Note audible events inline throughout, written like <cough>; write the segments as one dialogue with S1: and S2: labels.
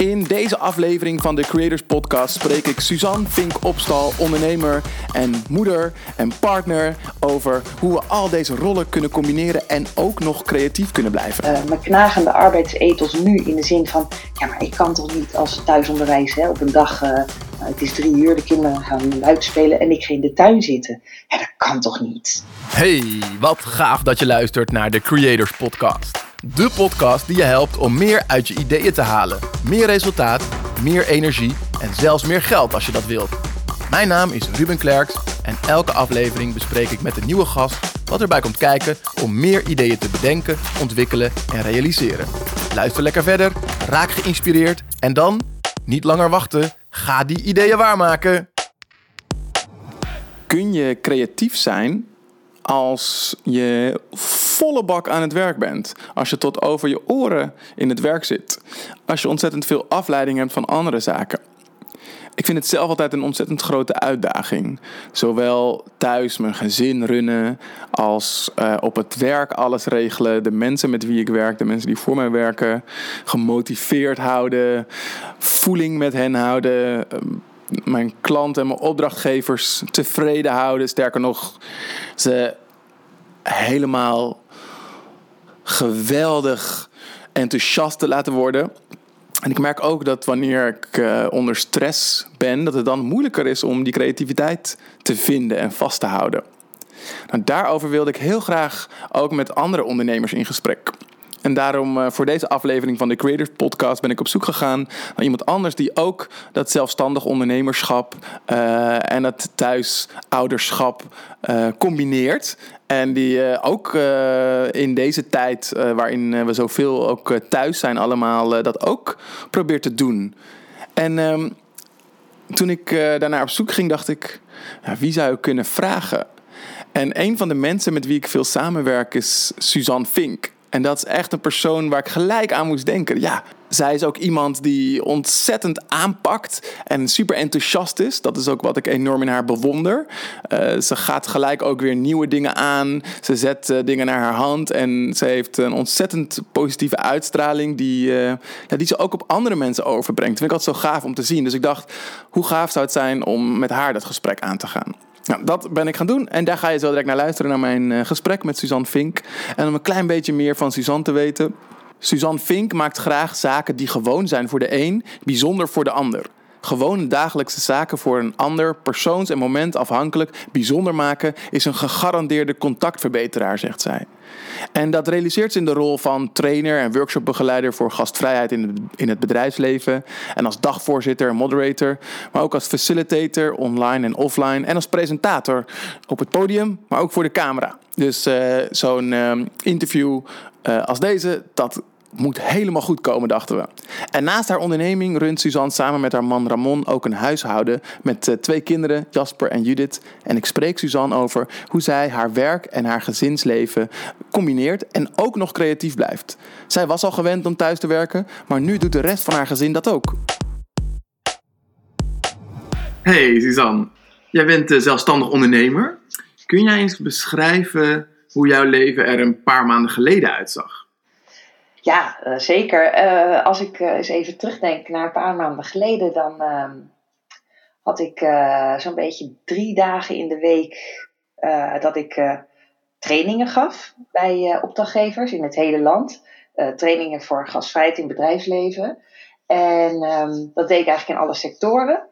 S1: In deze aflevering van de Creators Podcast spreek ik Suzanne Vink Opstal, ondernemer en moeder en partner, over hoe we al deze rollen kunnen combineren en ook nog creatief kunnen blijven.
S2: Uh, mijn knagende arbeidsethos nu in de zin van, ja, maar ik kan toch niet als thuisonderwijs hè, op een dag, uh, het is drie uur, de kinderen gaan uitspelen en ik ga in de tuin zitten. Ja, dat kan toch niet?
S1: Hey, wat gaaf dat je luistert naar de Creators Podcast. De podcast die je helpt om meer uit je ideeën te halen. Meer resultaat, meer energie en zelfs meer geld als je dat wilt. Mijn naam is Ruben Klerks en elke aflevering bespreek ik met een nieuwe gast wat erbij komt kijken om meer ideeën te bedenken, ontwikkelen en realiseren. Luister lekker verder, raak geïnspireerd en dan, niet langer wachten, ga die ideeën waarmaken. Kun je creatief zijn als je volle bak aan het werk bent. Als je tot over je oren in het werk zit. Als je ontzettend veel afleiding hebt van andere zaken. Ik vind het zelf altijd een ontzettend grote uitdaging. Zowel thuis mijn gezin runnen, als uh, op het werk alles regelen. De mensen met wie ik werk, de mensen die voor mij werken, gemotiveerd houden, voeling met hen houden. Uh, mijn klanten en mijn opdrachtgevers tevreden houden. Sterker nog, ze helemaal geweldig enthousiast te laten worden. En ik merk ook dat wanneer ik uh, onder stress ben, dat het dan moeilijker is om die creativiteit te vinden en vast te houden. Nou, daarover wilde ik heel graag ook met andere ondernemers in gesprek. En daarom uh, voor deze aflevering van de Creators Podcast ben ik op zoek gegaan naar iemand anders die ook dat zelfstandig ondernemerschap uh, en dat thuisouderschap uh, combineert. En die ook in deze tijd waarin we zoveel ook thuis zijn allemaal, dat ook probeert te doen. En um, toen ik daarnaar op zoek ging, dacht ik, wie zou ik kunnen vragen? En een van de mensen met wie ik veel samenwerk is Suzanne Fink. En dat is echt een persoon waar ik gelijk aan moest denken. Ja, zij is ook iemand die ontzettend aanpakt en super enthousiast is. Dat is ook wat ik enorm in haar bewonder. Uh, ze gaat gelijk ook weer nieuwe dingen aan. Ze zet uh, dingen naar haar hand en ze heeft een ontzettend positieve uitstraling die, uh, ja, die ze ook op andere mensen overbrengt. Dat vind ik altijd zo gaaf om te zien. Dus ik dacht, hoe gaaf zou het zijn om met haar dat gesprek aan te gaan? Nou, dat ben ik gaan doen. En daar ga je zo direct naar luisteren, naar mijn uh, gesprek met Suzanne Vink. En om een klein beetje meer van Suzanne te weten. Suzanne Vink maakt graag zaken die gewoon zijn voor de een, bijzonder voor de ander. Gewone dagelijkse zaken voor een ander, persoons- en momentafhankelijk, bijzonder maken, is een gegarandeerde contactverbeteraar, zegt zij. En dat realiseert ze in de rol van trainer en workshopbegeleider voor gastvrijheid in het, in het bedrijfsleven. En als dagvoorzitter en moderator. Maar ook als facilitator online en offline. En als presentator op het podium, maar ook voor de camera. Dus uh, zo'n uh, interview uh, als deze, dat moet helemaal goed komen, dachten we. En naast haar onderneming runt Suzanne samen met haar man Ramon ook een huishouden met uh, twee kinderen, Jasper en Judith. En ik spreek Suzanne over hoe zij haar werk en haar gezinsleven combineert en ook nog creatief blijft. Zij was al gewend om thuis te werken, maar nu doet de rest van haar gezin dat ook. Hey Suzanne, jij bent uh, zelfstandig ondernemer. Kun jij eens beschrijven hoe jouw leven er een paar maanden geleden uitzag?
S2: Ja, uh, zeker. Uh, als ik uh, eens even terugdenk naar een paar maanden geleden, dan ehm, had ik zo'n beetje drie dagen in de week dat ik trainingen gaf bij opdrachtgevers in het hele land. trainingen voor gastvrijheid in bedrijfsleven. En um, dat deed ik eigenlijk in alle sectoren.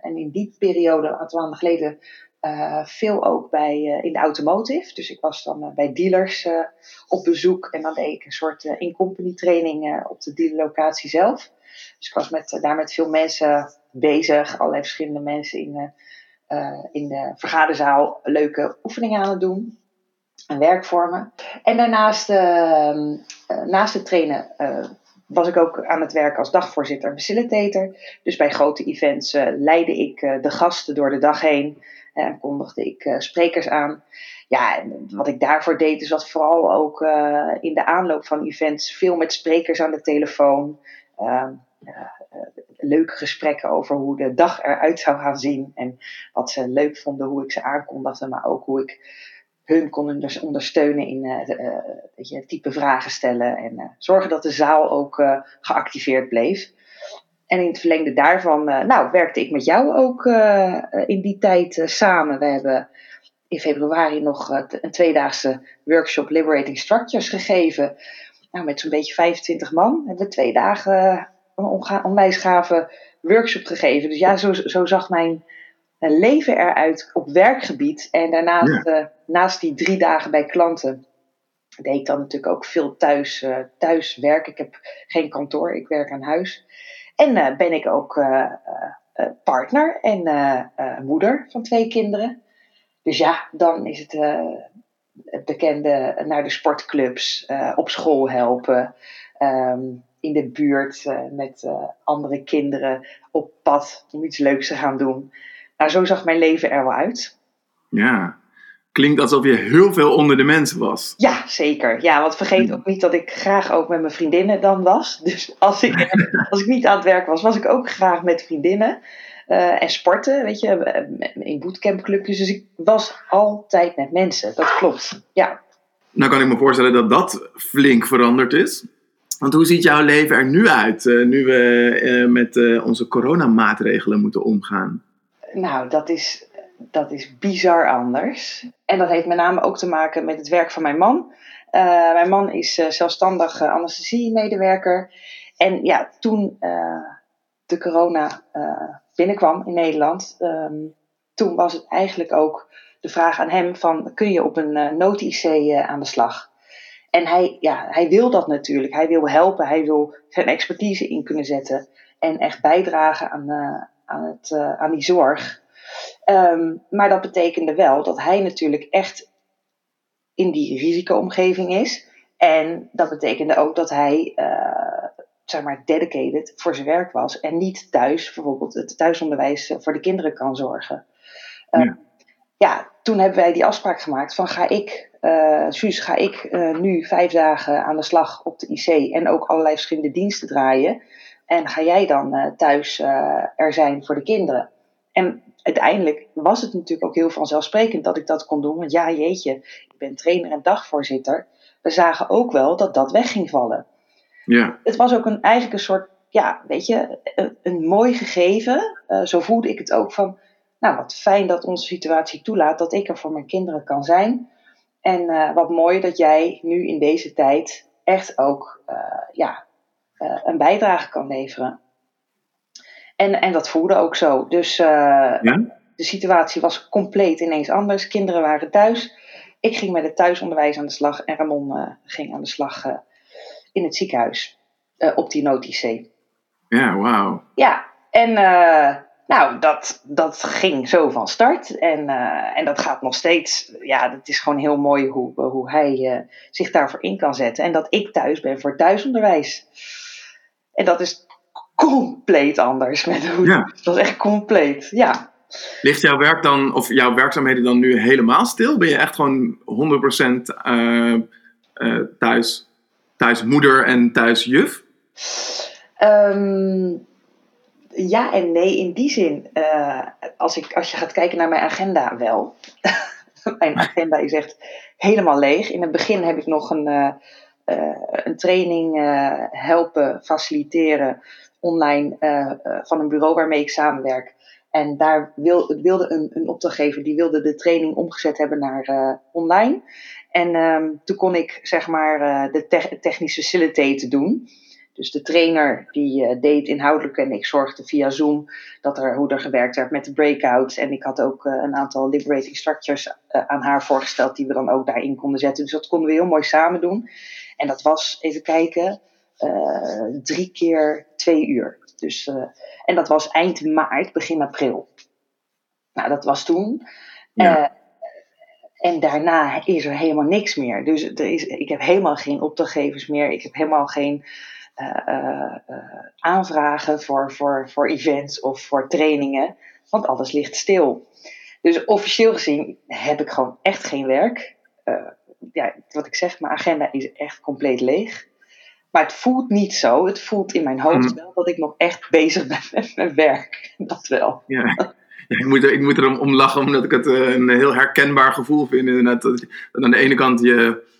S2: en in die periode, een aantal maanden geleden, uh, veel ook bij, uh, in de automotive. Dus ik was dan uh, bij dealers op bezoek en dan deed ik een soort in-company training op de dealerlocatie zelf. Dus ik was met, daar met veel mensen bezig, allerlei verschillende mensen in, in de vergaderzaal leuke oefeningen aan het doen. En werkvormen. En daarnaast, ehm, naast het trainen, was ik ook aan het werk als dagvoorzitter en facilitator. Dus bij grote events leidde ik de gasten door de dag heen. En kondigde ik uh, sprekers aan. Ja, en wat ik daarvoor deed, is wat vooral ook uh, in de aanloop van events veel met sprekers aan de telefoon. Uh, leuke gesprekken over hoe de dag eruit zou gaan zien. En wat ze leuk vonden, hoe ik ze aankondigde, maar ook hoe ik hun kon ondersteunen in je, type vragen stellen. En zorgen dat de zaal ook geactiveerd bleef. En in het verlengde daarvan, nou, werkte ik met jou ook in die tijd samen. We hebben in februari nog een tweedaagse workshop Liberating Structures gegeven. Nou, met zo'n beetje 25 man hebben we twee dagen een onwijs gave workshop gegeven. Dus ja, zo, zo zag mijn leven eruit op werkgebied. En daarnaast, ja. naast die drie dagen bij klanten, deed ik dan natuurlijk ook veel thuis, uh, thuis werken. Ik heb geen kantoor, ik werk aan huis. En uh, ben ik ook uh, partner en moeder van twee kinderen. Dus ja, dan is het het bekende naar de sportclubs, op school helpen, um, in de buurt met andere kinderen op pad om iets leuks te gaan doen. Nou, zo zag mijn leven er wel uit.
S1: Ja, klinkt alsof je heel veel onder de mensen was.
S2: Ja, zeker. Ja, want vergeet ook niet dat ik graag ook met mijn vriendinnen dan was. <laughs> Dus als ik, als ik niet aan het werk was, was ik ook graag met vriendinnen. Uh, en sporten, weet je, eh, in bootcampclubjes. Dus ik was altijd met mensen. Dat klopt, ja.
S1: Nou kan ik me voorstellen dat dat flink veranderd is. Want hoe ziet jouw leven er nu uit, uh, nu we uh, met onze coronamaatregelen moeten omgaan?
S2: Nou, dat is dat is bizar anders. En dat heeft met name ook te maken met het werk van mijn man. Uh, mijn man is uh, zelfstandig uh, anesthesiemedewerker. En ja, toen de corona binnenkwam in Nederland, um, toen was het eigenlijk ook de vraag aan hem van, kun je op een nood-IC aan de slag? En hij, ja, hij wil dat natuurlijk. Hij wil helpen, hij wil zijn expertise in kunnen zetten en echt bijdragen aan, aan, het, aan die zorg. Um, maar dat betekende wel dat hij natuurlijk echt in die risicoomgeving is. En dat betekende ook dat hij, uh, zeg maar, dedicated voor zijn werk was. En niet thuis, bijvoorbeeld het thuisonderwijs voor de kinderen kan zorgen. Um, ja. ja. toen hebben wij die afspraak gemaakt van ga ik, uh, Suus, ga ik uh, nu vijf dagen aan de slag op de IC en ook allerlei verschillende diensten draaien. En ga jij dan thuis er zijn voor de kinderen. En uiteindelijk was het natuurlijk ook heel vanzelfsprekend dat ik dat kon doen. Want ja, jeetje, ik ben trainer en dagvoorzitter. We zagen ook wel dat dat weg ging vallen. Ja. Het was ook een, eigenlijk een soort, ja, weet je, een, een mooi gegeven. Uh, zo voelde ik het ook van, nou wat fijn dat onze situatie toelaat dat ik er voor mijn kinderen kan zijn. En uh, wat mooi dat jij nu in deze tijd echt ook, uh, ja, een bijdrage kan leveren. En, en dat voelde ook zo. Dus uh, ja? de situatie was compleet ineens anders. Kinderen waren thuis. Ik ging met het thuisonderwijs aan de slag. En Ramon uh, ging aan de slag uh, in het ziekenhuis. op die nood-IC.
S1: Ja, wauw.
S2: Ja, en nou, dat, dat ging zo van start. En, en dat gaat nog steeds. Ja, het is gewoon heel mooi hoe, hoe hij zich daarvoor in kan zetten. En dat ik thuis ben voor thuisonderwijs. En dat is compleet anders. Met hoe, ja. Dat was echt compleet, ja.
S1: Ligt jouw werk dan, of jouw werkzaamheden dan nu helemaal stil? Ben je echt gewoon 100% uh, uh, thuis, thuis moeder en thuis juf?
S2: Um, ja en nee, in die zin. Uh, als, ik, als je gaat kijken naar mijn agenda, wel. <laughs> mijn agenda is echt helemaal leeg. In het begin heb ik nog een, uh, een training helpen faciliteren online uh, van een bureau waarmee ik samenwerk. En daar wil, wilde een, een opdrachtgever, die wilde de training omgezet hebben naar uh, online. En um, toen kon ik zeg maar de te technische facilitaten doen. Dus de trainer die deed inhoudelijk en ik zorgde via Zoom dat er, hoe er gewerkt werd met de breakouts. En ik had ook een aantal liberating structures aan haar voorgesteld die we dan ook daarin konden zetten. Dus dat konden we heel mooi samen doen. En dat was, even kijken, drie keer twee uur. Dus, uh, en dat was eind maart, begin april. Nou, dat was toen. Ja. Uh, en daarna is er helemaal niks meer. Dus er is, ik heb helemaal geen opdrachtgevers meer. Ik heb helemaal geen aanvragen voor, voor, voor events of voor trainingen. Want alles ligt stil. Dus officieel gezien heb ik gewoon echt geen werk. ja, wat ik zeg, mijn agenda is echt compleet leeg. Maar het voelt niet zo. Het voelt in mijn hoofd mm. wel dat ik nog echt bezig ben <laughs> met mijn werk. Dat wel.
S1: Ja. ja ik, moet er, ik moet er om lachen, omdat ik het eh, een heel herkenbaar gevoel vind. Inderdaad, dat, aan de ene kant je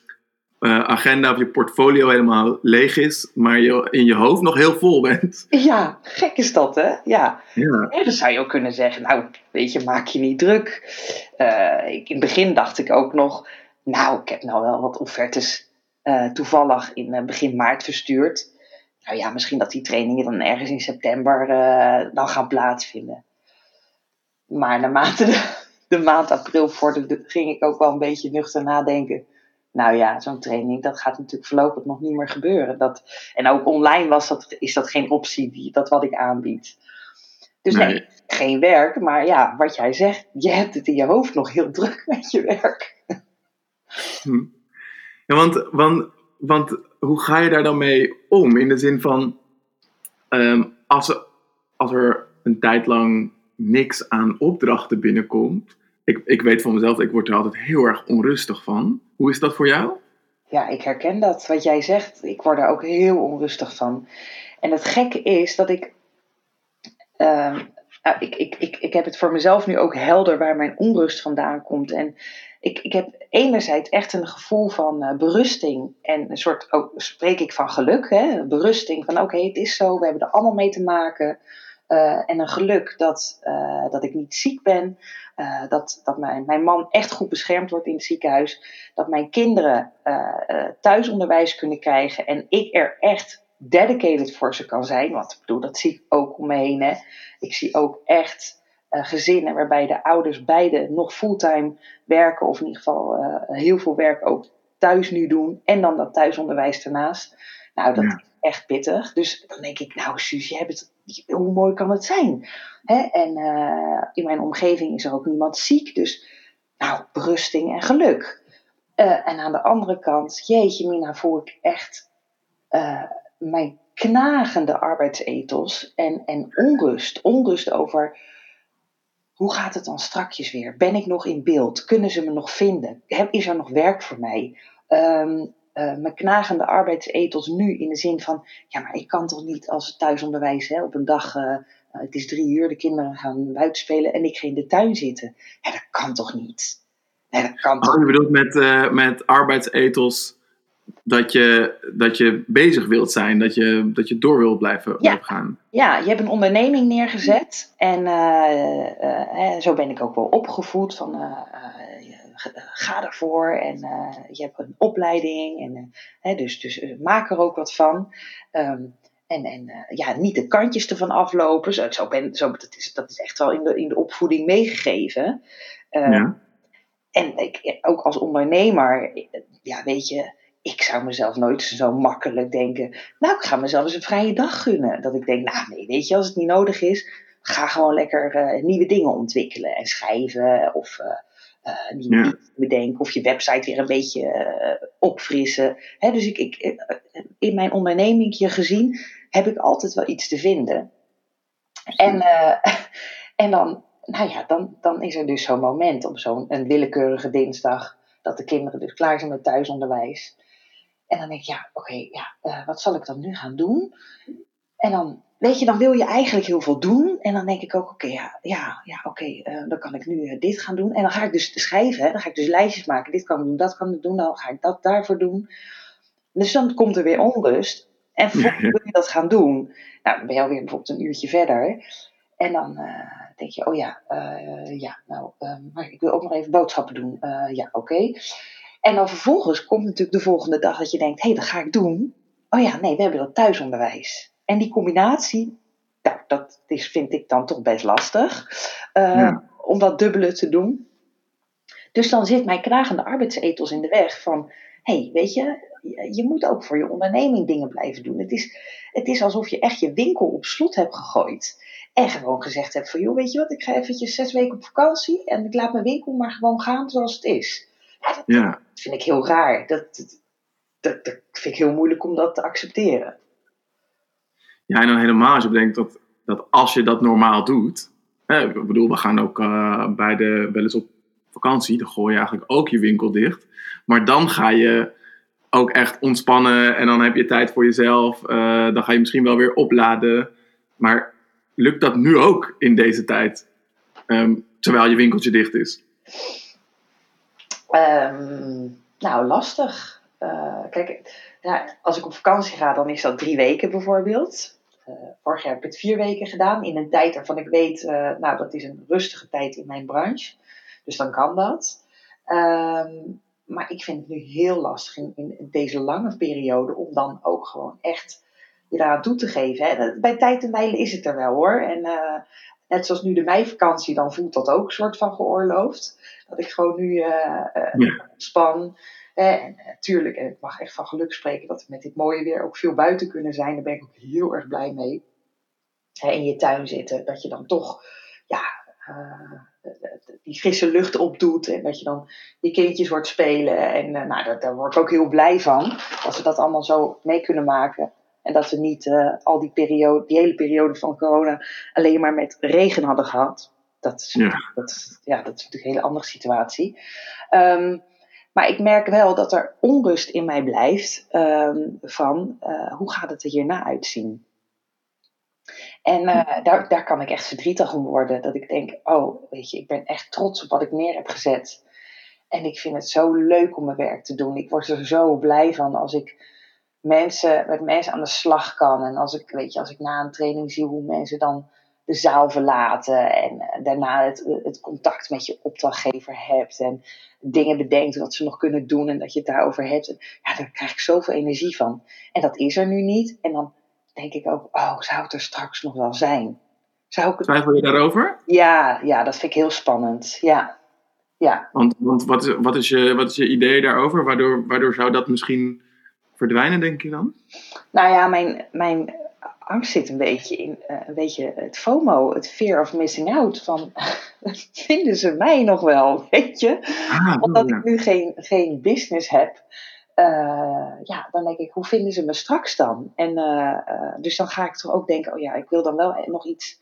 S1: uh, agenda of je portfolio helemaal leeg is, maar je in je hoofd nog heel vol bent.
S2: Ja, gek is dat, hè? Ja. ja. dan zou je ook kunnen zeggen, nou, weet je, maak je niet druk. Uh, ik, in het begin dacht ik ook nog, nou, ik heb nou wel wat offertes uh, toevallig in begin maart verstuurd. Nou ja, misschien dat die trainingen dan ergens in september dan gaan plaatsvinden. Maar naarmate de, <laughs> de maand april vorderde, ging ik ook wel een beetje nuchter nadenken nou ja, zo'n training, dat gaat natuurlijk voorlopig nog niet meer gebeuren. Dat, en ook online was dat, is dat geen optie, die, dat wat ik aanbied. Dus nee. geen werk, maar ja, wat jij zegt, je hebt het in je hoofd nog heel <laughs> druk met je werk.
S1: Hm. Ja, want, want, want hoe ga je daar dan mee om? In de zin van, ehm, als, als er een tijd lang niks aan opdrachten binnenkomt, ik, ik weet van mezelf, ik word er altijd heel erg onrustig van. Hoe is dat voor jou?
S2: Ja, ik herken dat. Wat jij zegt, ik word er ook heel onrustig van. En het gekke is dat ik. Uh, ik, ik, ik, ik heb het voor mezelf nu ook helder waar mijn onrust vandaan komt. En ik, ik heb enerzijds echt een gevoel van uh, berusting. En een soort, ook spreek ik van geluk, hè? berusting van oké, het is zo, we hebben er allemaal mee te maken. Uh, en een geluk dat, uh, dat ik niet ziek ben. Dat dat mijn, mijn man echt goed beschermd wordt in het ziekenhuis. Dat mijn kinderen thuisonderwijs kunnen krijgen. En ik er echt dedicated voor ze kan zijn. Want ik bedoel, dat zie ik ook om me heen. Hè. Ik zie ook echt gezinnen waarbij de ouders beide nog fulltime werken. Of in ieder geval heel veel werk ook thuis nu doen. En dan dat thuisonderwijs ernaast. Nou, dat is echt pittig. Dus dan denk ik, nou Suus, je hebt het hoe mooi kan het zijn? Hè? En uh, in mijn omgeving is er ook niemand ziek, dus nou, berusting en geluk. En aan de andere kant, jeetje Mina, voel ik echt mijn knagende arbeidsethos en, en onrust. Onrust over hoe gaat het dan strakjes weer? Ben ik nog in beeld? Kunnen ze me nog vinden? Is er nog werk voor mij? Um, uh, mijn knagende arbeidsethos nu in de zin van, ja, maar ik kan toch niet als thuisonderwijs hè, op een dag, uh, het is drie uur, de kinderen gaan buiten spelen en ik ga in de tuin zitten. Ja, dat kan toch niet?
S1: Nee, dat kan oh, toch je bedoelt met, met arbeidsethos dat je, dat je bezig wilt zijn, dat je, dat je door wilt blijven,
S2: ja.
S1: gaan.
S2: Ja, je hebt een onderneming neergezet en zo ben ik ook wel opgevoed van ga ervoor en je hebt een opleiding. En, hè, dus dus maak er ook wat van. Um, en en ja, niet de kantjes ervan aflopen. Zo, zo ben, zo, dat, is, dat is echt wel in de, in de opvoeding meegegeven. ja. En ik, ook als ondernemer, ja, weet je, ik zou mezelf nooit zo makkelijk denken. Nou, ik ga mezelf eens een vrije dag gunnen. Dat ik denk, nou nee, weet je, als het niet nodig is, ga gewoon lekker nieuwe dingen ontwikkelen en schrijven. Of uh, nieuwe ja. bedenken of je website weer een beetje opfrissen. Hè, dus ik, ik, eh, in mijn ondernemingje gezien heb ik altijd wel iets te vinden. En, uh, <laughs> en dan, nou ja, dan, dan is er dus zo'n moment op zo'n willekeurige dinsdag dat de kinderen dus klaar zijn met thuisonderwijs. En dan denk ik, ja, oké, okay, ja, wat zal ik dan nu gaan doen? En dan weet je, dan wil je eigenlijk heel veel doen. En dan denk ik ook, oké, ja, ja, ja oké, uh, dan kan ik nu uh, dit gaan doen. En dan ga ik dus schrijven, hè, dan ga ik dus lijstjes maken. Dit kan ik doen, dat kan ik doen, dan ga ik dat daarvoor doen. Dus dan komt er weer onrust. En vervolgens wil je dat gaan doen. Nou, dan ben je alweer bijvoorbeeld een uurtje verder. En dan uh, denk je, oh ja, ja, nou, maar ik wil ook nog even boodschappen doen. ja, oké. En dan vervolgens komt natuurlijk de volgende dag dat je denkt, hé, hey, dat ga ik doen. Oh ja, nee, we hebben dat thuisonderwijs. En die combinatie, nou, dat is, vind ik dan toch best lastig. Uh, Om dat dubbele te doen. Dus dan zit mijn knagende arbeidsethos in de weg van... hey, weet je, je moet ook voor je onderneming dingen blijven doen. Het is, het is alsof je echt je winkel op slot hebt gegooid. En gewoon gezegd hebt van, joh, weet je wat, ik ga eventjes zes weken op vakantie... en ik laat mijn winkel maar gewoon gaan zoals het is. Ja, dat, ja. vind ik heel raar. Dat, dat, dat vind ik heel moeilijk om dat te accepteren.
S1: Ja, en dan helemaal als je bedenkt dat, dat als je dat normaal doet. Hè, ik bedoel, we gaan ook uh, bij de, wel eens op vakantie. Dan gooi je eigenlijk ook je winkel dicht. Maar dan ga je ook echt ontspannen. En dan heb je tijd voor jezelf. Uh, dan ga je misschien wel weer opladen. Maar lukt dat nu ook in deze tijd? Um, terwijl je winkeltje dicht is?
S2: Um, nou, lastig. kijk, ja, als ik op vakantie ga, dan is dat drie weken bijvoorbeeld. Vorig jaar heb ik het vier weken gedaan. In een tijd waarvan ik weet, nou, dat is een rustige tijd in mijn branche. Dus dan kan dat. Ehm, maar ik vind het nu heel lastig in, in, deze lange periode om dan ook gewoon echt je eraan toe te geven. Hè. Bij tijd en wijle is het er wel hoor. En uh, net zoals nu de meivakantie, dan voelt dat ook een soort van geoorloofd. Dat ik gewoon nu uh, uh, span. En natuurlijk, en ik mag echt van geluk spreken dat we met dit mooie weer ook veel buiten kunnen zijn. Daar ben ik ook heel erg blij mee. in je tuin zitten, dat je dan toch ja, die frisse lucht opdoet. En dat je dan je kindjes hoort spelen. En nou, daar, daar word ik ook heel blij van. Als we dat allemaal zo mee kunnen maken. En dat we niet uh, al die, periode, die hele periode van corona alleen maar met regen hadden gehad. Dat is, ja. Dat, ja, dat is natuurlijk een hele andere situatie. Um, maar ik merk wel dat er onrust in mij blijft um, van uh, hoe gaat het er hierna uitzien. En uh, daar, daar kan ik echt verdrietig om worden. Dat ik denk, oh, weet je, ik ben echt trots op wat ik neer heb gezet. En ik vind het zo leuk om mijn werk te doen. Ik word er zo blij van als ik mensen, met mensen aan de slag kan. En als ik, weet je, als ik na een training zie hoe mensen dan de zaal verlaten en eh, daarna het, het contact met je opdrachtgever hebt en dingen bedenkt wat ze nog kunnen doen en dat je het daarover hebt. Ja, daar krijg ik zoveel energie van. En dat is er nu niet. En dan denk ik ook, oh, zou het er straks nog wel zijn?
S1: Zou ik het... Twijfel je daarover?
S2: Ja, ja, dat vind ik heel spannend. Ja. Ja.
S1: Want, want wat, is, wat, is je, wat is je idee daarover? Waardoor, waardoor zou dat misschien verdwijnen, denk je dan?
S2: Nou ja, mijn, mijn angst zit een beetje in uh, een beetje het FOMO, het fear of missing out. Van <laughs> vinden ze mij nog wel, <laughs> weet je? Ah, Omdat ik nu geen, geen business heb. Uh, ja, dan denk ik, hoe vinden ze me straks dan? En uh, dus dan ga ik toch ook denken, oh ja, ik wil dan wel nog iets,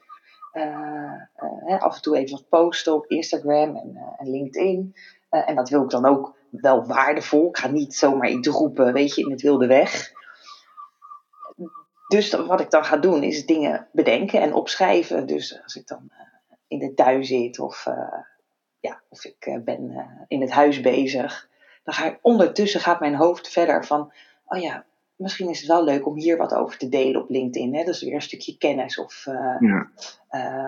S2: af en toe even wat posten op Instagram en, en LinkedIn. en dat wil ik dan ook wel waardevol. Ik ga niet zomaar iets roepen, weet je, in het wilde weg. Dus wat ik dan ga doen, is dingen bedenken en opschrijven. Dus als ik dan uh, in de tuin zit of, uh, ja, of ik uh, ben in het huis bezig, dan ga ik ondertussen gaat mijn hoofd verder van, oh ja, misschien is het wel leuk om hier wat over te delen op LinkedIn. Hè? Dat is weer een stukje kennis. Of, ja.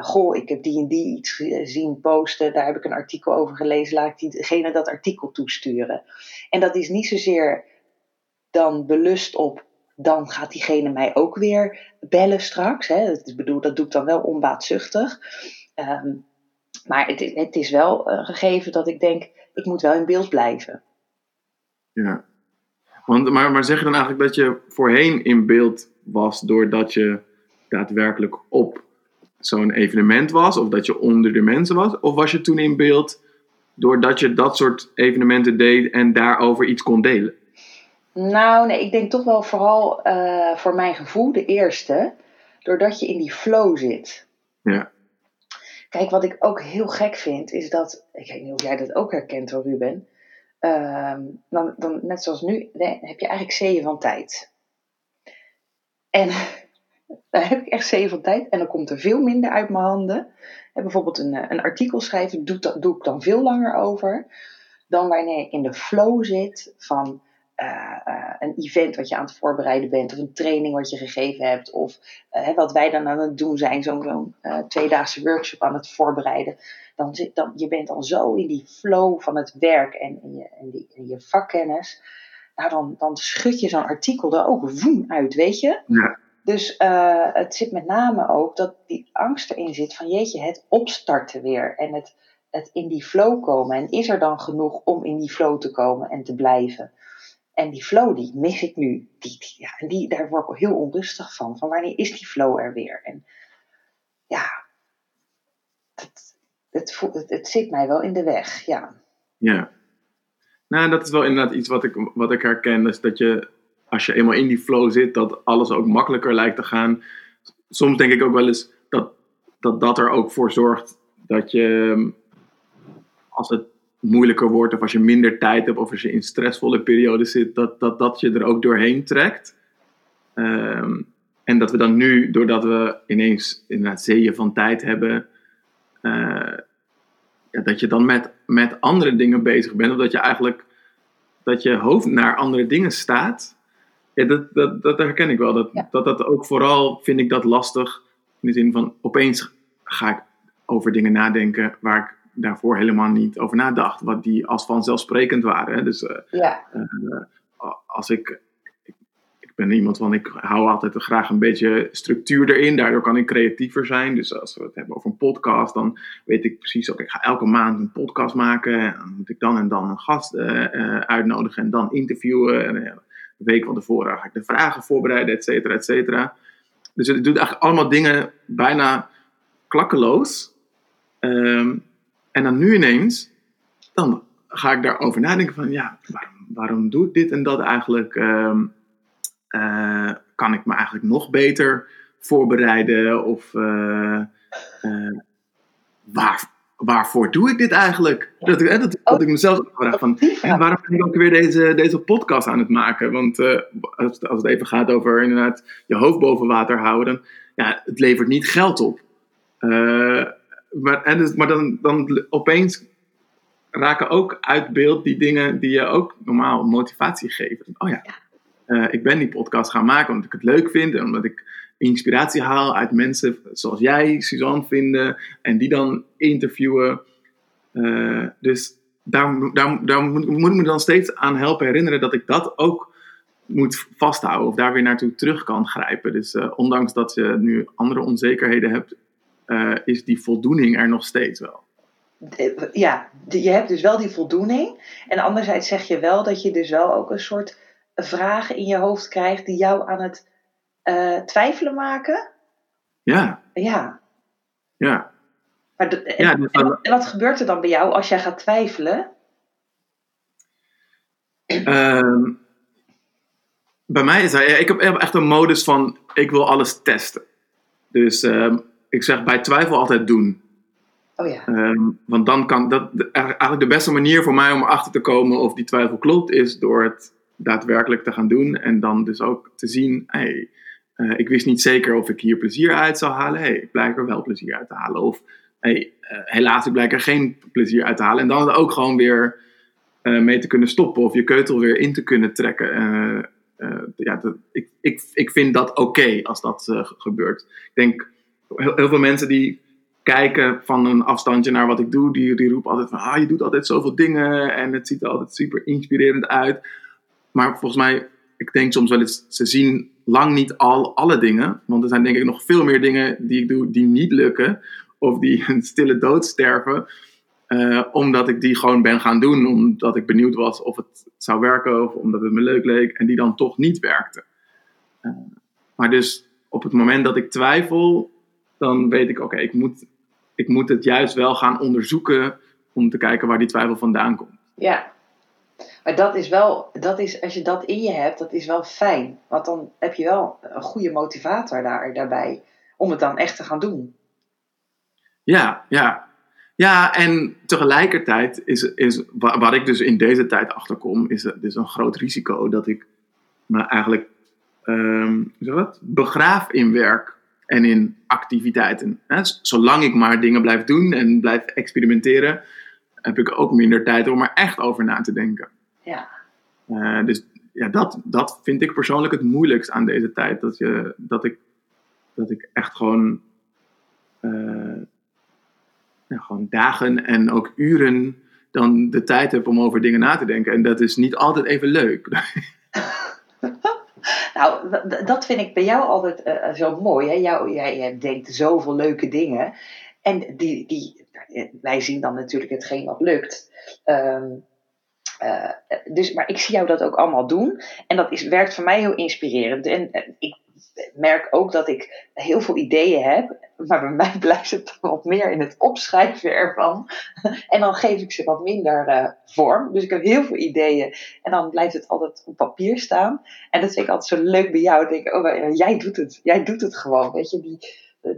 S2: goh, ik heb die en die iets zien posten, daar heb ik een artikel over gelezen, laat ik diegene dat artikel toesturen. En dat is niet zozeer dan belust op dan gaat diegene mij ook weer bellen straks. Hè. Dat, bedoel, dat doe ik dan wel onbaatzuchtig. Um, maar het, is wel een gegeven dat ik denk, ik moet wel in beeld blijven.
S1: Ja. Want, maar, maar zeg je dan eigenlijk dat je voorheen in beeld was doordat je daadwerkelijk op zo'n evenement was? Of dat je onder de mensen was? Of was je toen in beeld doordat je dat soort evenementen deed en daarover iets kon delen?
S2: Nou, nee, ik denk toch wel vooral uh, voor mijn gevoel de eerste. Doordat je in die flow zit.
S1: Ja.
S2: Kijk, wat ik ook heel gek vind, is dat. Ik weet niet of jij dat ook herkent hoor, Ruben. Uh, dan, dan, net zoals nu, heb je eigenlijk zeeën van tijd. En <laughs> dan heb ik echt zeeën van tijd. En dan komt er veel minder uit mijn handen. En bijvoorbeeld een, een artikel schrijven, doe, dat, doe ik dan veel langer over. Dan wanneer ik in de flow zit van uh, uh, een event wat je aan het voorbereiden bent, of een training wat je gegeven hebt, of uh, wat wij dan aan het doen zijn, zo'n zo tweedaagse workshop aan het voorbereiden. Dan zit dan, je bent al zo in die flow van het werk en, en, je, en, die, en je vakkennis. Nou, dan, dan schud je zo'n artikel er ook woem uit, weet je?
S1: Ja.
S2: Dus het zit met name ook dat die angst erin zit van jeetje, het opstarten weer en het, het in die flow komen. En is er dan genoeg om in die flow te komen en te blijven? En die flow, die mis ik nu. Die, ja, en die, daar word ik heel onrustig van. Van wanneer is die flow er weer? En ja, het, het, het, zit mij wel in de weg, ja.
S1: Ja. Nou, dat is wel inderdaad iets wat ik, wat ik herken. Is dat je, als je eenmaal in die flow zit, dat alles ook makkelijker lijkt te gaan. Soms denk ik ook wel eens dat dat, dat er ook voor zorgt dat je, als het moeilijker wordt, of als je minder tijd hebt, of als je in stressvolle periodes zit, dat, dat, dat je er ook doorheen trekt. Ehm, en dat we dan nu, doordat we ineens inderdaad zeeën van tijd hebben, uh, ja, dat je dan met, met andere dingen bezig bent, of dat je eigenlijk dat je hoofd naar andere dingen staat, ja, dat, dat, dat herken ik wel. Dat,
S2: Ja.
S1: dat dat ook vooral vind ik dat lastig. In de zin van opeens ga ik over dingen nadenken waar ik daarvoor helemaal niet over nadacht. Wat die als vanzelfsprekend waren. Dus eh,
S2: Ja,
S1: eh, als ik, ik. Ben iemand van, ik hou altijd graag een beetje structuur erin. Daardoor kan ik creatiever zijn. Dus als we het hebben over een podcast, dan weet ik precies, oké, ik ga elke maand een podcast maken. En dan moet ik dan en dan een gast eh, eh, uitnodigen en dan interviewen. En eh, de week van tevoren ga ik de vragen voorbereiden, et cetera, et cetera. Dus het doet eigenlijk allemaal dingen bijna klakkeloos. Ehm, en dan nu ineens, dan ga ik daarover nadenken van, ja, waarom, waarom doe ik dit en dat eigenlijk? Ehm, eh, kan ik me eigenlijk nog beter voorbereiden? Of eh, eh, waar, waarvoor doe ik dit eigenlijk? Dat, hè, dat, dat ik mezelf vraag van, waarom ben ik ook weer deze, deze podcast aan het maken? Want als, het- als het even gaat over inderdaad je hoofd boven water houden, ja, het levert niet geld op. Maar en dus, maar dan, dan opeens raken ook uit beeld die dingen die je ook normaal motivatie geven. Oh ja, eh, ik ben die podcast gaan maken omdat ik het leuk vind en omdat ik inspiratie haal uit mensen zoals jij, Suzanne, vinden en die dan interviewen. Eh, dus daar, daar, daar moet, moet ik me dan steeds aan helpen herinneren dat ik dat ook moet vasthouden of daar weer naartoe terug kan grijpen. Dus eh, ondanks dat je nu andere onzekerheden hebt, eh, is die voldoening er nog steeds wel.
S2: Ja, je hebt dus wel die voldoening. En anderzijds zeg je wel dat je dus wel ook een soort vragen in je hoofd krijgt die jou aan het eh, twijfelen maken.
S1: Ja,
S2: Ja,
S1: ja.
S2: maar de- en,
S1: Ja, dus
S2: en, wat- en wat gebeurt er dan bij jou als jij gaat twijfelen?
S1: Ehm, bij mij is dat, ik heb echt een modus van, ik wil alles testen. Dus ehm, ik zeg bij twijfel altijd doen.
S2: Oh ja,
S1: Ehm, want dan kan dat eigenlijk de beste manier voor mij om erachter te komen of die twijfel klopt, is door het daadwerkelijk te gaan doen. En dan dus ook te zien, hey, eh, ik wist niet zeker of ik hier plezier uit zou halen. Hey, ik blijk er wel plezier uit te halen. Of hey, eh, helaas, ik blijk er geen plezier uit te halen. En dan ook gewoon weer eh, mee te kunnen stoppen of je keutel weer in te kunnen trekken. Ja, dat, ik, ik, ik vind dat oké als dat ge- gebeurt. Ik denk, heel, veel mensen die kijken van een afstandje naar wat ik doe, die, die roepen altijd van, ah, je doet altijd zoveel dingen en het ziet er altijd super inspirerend uit. Maar volgens mij, ik denk soms wel eens, ze zien lang niet al alle dingen. Want er zijn denk ik nog veel meer dingen die ik doe die niet lukken. Of die <laughs> een stille dood sterven. eh, omdat ik die gewoon ben gaan doen. Omdat ik benieuwd was of het zou werken. Of omdat het me leuk leek. En die dan toch niet werkten. Eh, maar dus op het moment dat ik twijfel. Dan weet ik, oké, ik, moet, ik moet het juist wel gaan onderzoeken. Om te kijken waar die twijfel vandaan komt.
S2: ja. Maar dat is wel, dat is, als je dat in je hebt, dat is wel fijn. Want dan heb je wel een goede motivator daar, daarbij om het dan echt te gaan doen.
S1: Ja, ja. Ja, en tegelijkertijd is, is wa- waar ik dus in deze tijd achter kom, is dus een groot risico dat ik me eigenlijk ehm, zeg dat? begraaf in werk en in activiteiten. Zolang ik maar dingen blijf doen en blijf experimenteren, heb ik ook minder tijd om er echt over na te denken.
S2: Ja.
S1: Eh, dus ja, dat, dat vind ik persoonlijk het moeilijkst aan deze tijd. Dat, je, dat, ik, dat ik echt gewoon, eh, ja, gewoon dagen en ook uren dan de tijd heb om over dingen na te denken. En dat is niet altijd even leuk. <laughs>
S2: Nou, dat vind ik bij jou altijd eh, zo mooi. Hè? Jou, jij, denkt zoveel leuke dingen. En die, die, wij zien dan natuurlijk hetgeen wat lukt. Ehm, eh, dus, maar ik zie jou dat ook allemaal doen. En dat is, werkt voor mij heel inspirerend. En eh, ik merk ook dat ik heel veel ideeën heb. Maar bij mij blijft het wat meer in het opschrijven ervan. En dan geef ik ze wat minder eh, vorm. Dus ik heb heel veel ideeën. En dan blijft het altijd op papier staan. En dat vind ik altijd zo leuk bij jou. Denk ik, oh, maar jij doet het. Jij doet het gewoon. Weet je, die,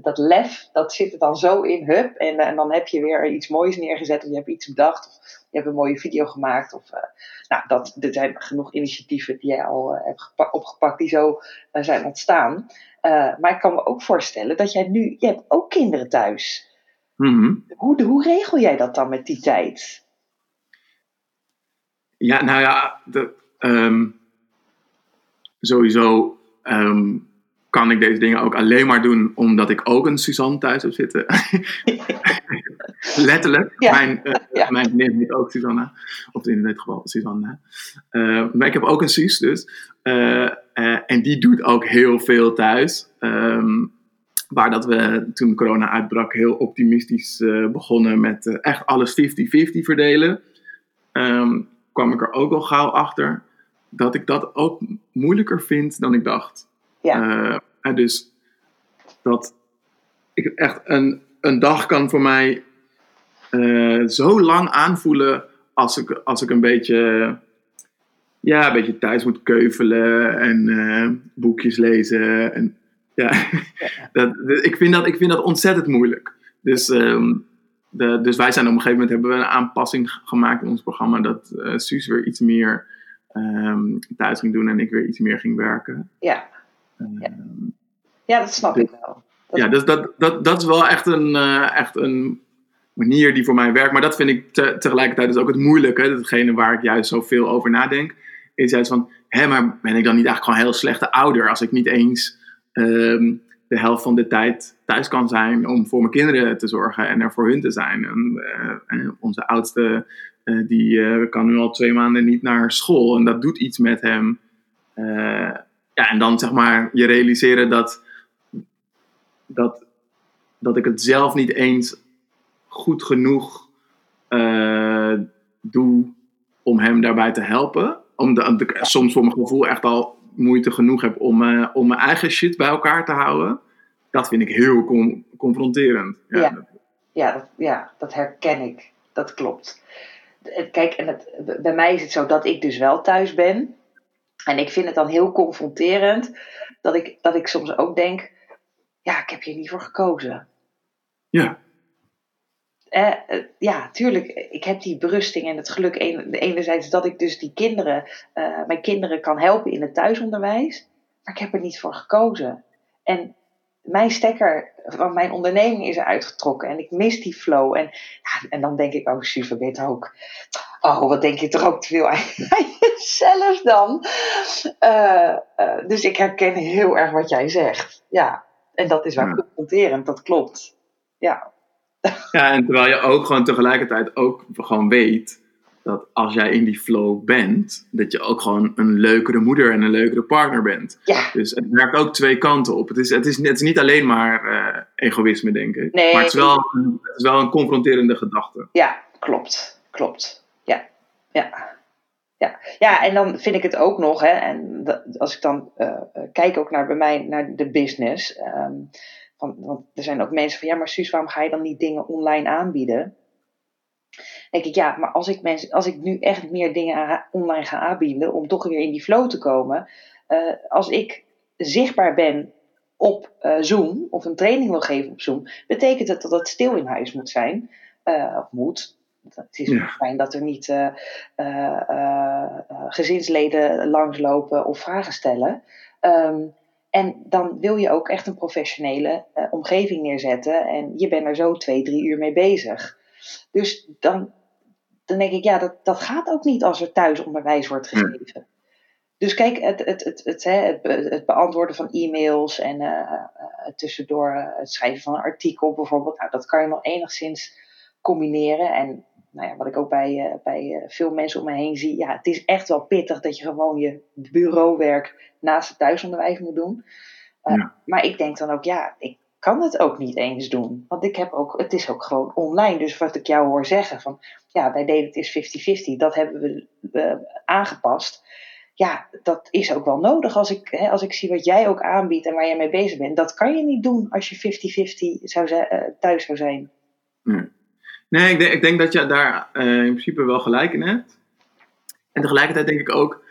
S2: dat lef, dat zit er dan zo in, hup. En, eh, en dan heb je weer iets moois neergezet. Of je hebt iets bedacht. Je hebt een mooie video gemaakt. Of, eh, nou, dat, er zijn genoeg initiatieven die jij al eh, hebt gepa- opgepakt. Die zo eh, zijn ontstaan. Maar ik kan me ook voorstellen dat jij nu... Je hebt ook kinderen thuis.
S1: Mhm.
S2: Hoe, hoe regel jij dat dan met die tijd?
S1: Ja, nou ja, de, ehm, sowieso ehm, kan ik deze dingen ook alleen maar doen omdat ik ook een Suzanne thuis heb zitten. <laughs> <laughs> Letterlijk. Mijn, <laughs> uh, mijn vriendin heet ook Susanna. Of in dit geval Susanna. Uh, maar ik heb ook een Suus dus. Uh, en die doet ook heel veel thuis. Um, waar dat we toen corona uitbrak heel optimistisch begonnen met echt alles 50-50 verdelen. Um, kwam ik er ook al gauw achter dat ik dat ook moeilijker vind dan ik dacht. Ja. dus dat ik echt een, een dag kan voor mij uh, zo lang aanvoelen als ik, als ik een beetje, ja, een beetje thuis moet keuvelen en uh, boekjes lezen. En, ja, <laughs> dat, ik, vind dat, ik vind dat ontzettend moeilijk. Dus, um, de, dus wij zijn op een gegeven moment hebben we een aanpassing gemaakt in ons programma dat uh, Suus weer iets meer um, thuis ging doen en ik weer iets meer ging werken.
S2: Ja, ja. ja dat snap ik wel.
S1: Dat ja, dus dat, dat, dat is wel echt een, echt een manier die voor mij werkt. Maar dat vind ik tegelijkertijd dus ook het moeilijke. Datgene waar ik juist zoveel over nadenk. Is juist van, hé, maar ben ik dan niet eigenlijk gewoon een heel slechte ouder als ik niet eens um, de helft van de tijd thuis kan zijn om voor mijn kinderen te zorgen en er voor hun te zijn. En, uh, onze oudste, uh, die uh, kan nu al twee maanden niet naar school en dat doet iets met hem. ja, en dan zeg maar je realiseren dat, dat, dat ik het zelf niet eens goed genoeg uh, doe om hem daarbij te helpen. Omdat ik soms voor mijn gevoel echt al moeite genoeg heb om, uh, om mijn eigen shit bij elkaar te houden. Dat vind ik heel confronterend.
S2: Ja, ja. Dat, ja, dat, ja, dat herken ik. Dat klopt. Kijk, en het, bij mij is het zo dat ik dus wel thuis ben. En ik vind het dan heel confronterend dat ik, dat ik soms ook denk: ja, ik heb hier niet voor gekozen.
S1: Ja.
S2: Eh, ja, tuurlijk, ik heb die berusting en het geluk enerzijds dat ik dus die kinderen, uh, mijn kinderen kan helpen in het thuisonderwijs, maar ik heb er niet voor gekozen. En mijn stekker van mijn onderneming is eruit getrokken en ik mis die flow. En, ja, en dan denk ik, oh super, weet ook. Oh, wat denk je toch ook te veel aan, <laughs> jezelf dan? Uh, dus ik herken heel erg wat jij zegt. Ja, en dat is wel confronterend, dat klopt. Ja.
S1: Ja, en terwijl je ook gewoon tegelijkertijd ook gewoon weet dat als jij in die flow bent, dat je ook gewoon een leukere moeder en een leukere partner bent.
S2: Ja.
S1: Dus het werkt ook twee kanten op. Het is, het is, het is niet alleen maar uh, egoïsme, denk ik. Nee. Maar het is, wel, het is wel een confronterende gedachte.
S2: Ja, klopt. Klopt. Ja. Ja. Ja. ja, en dan vind ik het ook nog, hè, en als ik dan uh, kijk ook naar bij mij, naar de business. Um, want er zijn ook mensen van, ja, maar Suus, waarom ga je dan niet dingen online aanbieden? denk ik, ja, maar als ik, mensen, als ik nu echt meer dingen online ga aanbieden, om toch weer in die flow te komen, uh, als ik zichtbaar ben op uh, Zoom, of een training wil geven op Zoom, betekent het dat het stil in huis moet zijn, uh, of moet. Het is ja. fijn dat er niet gezinsleden langslopen of vragen stellen. Um, en dan wil je ook echt een professionele uh, omgeving neerzetten. En je bent er zo twee, drie uur mee bezig. Dus dan, dan denk ik, ja, dat, dat gaat ook niet als er thuisonderwijs wordt gegeven. Dus kijk, het, het, het, het, het, het beantwoorden van e-mails en uh, uh, tussendoor het schrijven van een artikel bijvoorbeeld, nou, dat kan je nog enigszins combineren. En nou ja, wat ik ook bij, uh, bij veel mensen om me heen zie, ja, het is echt wel pittig dat je gewoon je bureauwerk naast het thuisonderwijs moet doen. Uh, ja. Maar ik denk dan ook, ja, ik kan het ook niet eens doen. Want ik heb ook, het is ook gewoon online. Dus wat ik jou hoor zeggen van, ja, wij deden het is 50-50, dat hebben we uh, aangepast. Ja, dat is ook wel nodig als ik, hè, als ik zie wat jij ook aanbiedt en waar jij mee bezig bent. Dat kan je niet doen als je 50-50 zou uh, thuis zou zijn.
S1: Nee ik, denk, ik denk dat je daar uh, in principe wel gelijk in hebt. En tegelijkertijd denk ik ook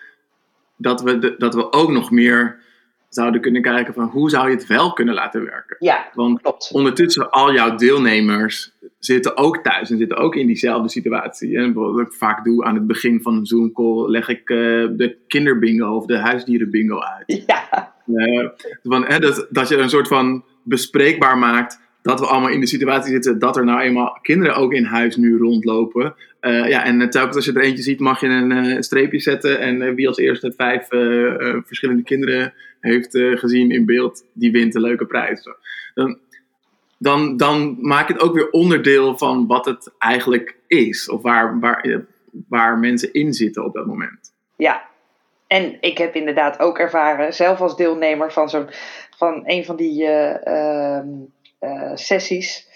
S1: dat we, de, dat we ook nog meer zouden kunnen kijken van hoe zou je het wel kunnen laten werken.
S2: Ja,
S1: Want
S2: klopt.
S1: ondertussen al jouw deelnemers zitten ook thuis en zitten ook in diezelfde situatie. En wat ik vaak doe aan het begin van een Zoom call, leg ik uh, de kinderbingo of de huisdierenbingo uit.
S2: Ja.
S1: Uh, van, hè, dat, dat je een soort van bespreekbaar maakt dat we allemaal in de situatie zitten dat er nou eenmaal kinderen ook in huis nu rondlopen. Uh, ja, en telkens als je er eentje ziet, mag je een streepje zetten. En wie als eerste vijf verschillende kinderen heeft gezien in beeld, die wint een leuke prijs. Dan, dan, dan maak het ook weer onderdeel van wat het eigenlijk is. Of waar, waar, waar mensen in zitten op dat moment.
S2: Ja, en ik heb inderdaad ook ervaren, zelf als deelnemer van, zo'n, van een van die uh, uh, sessies,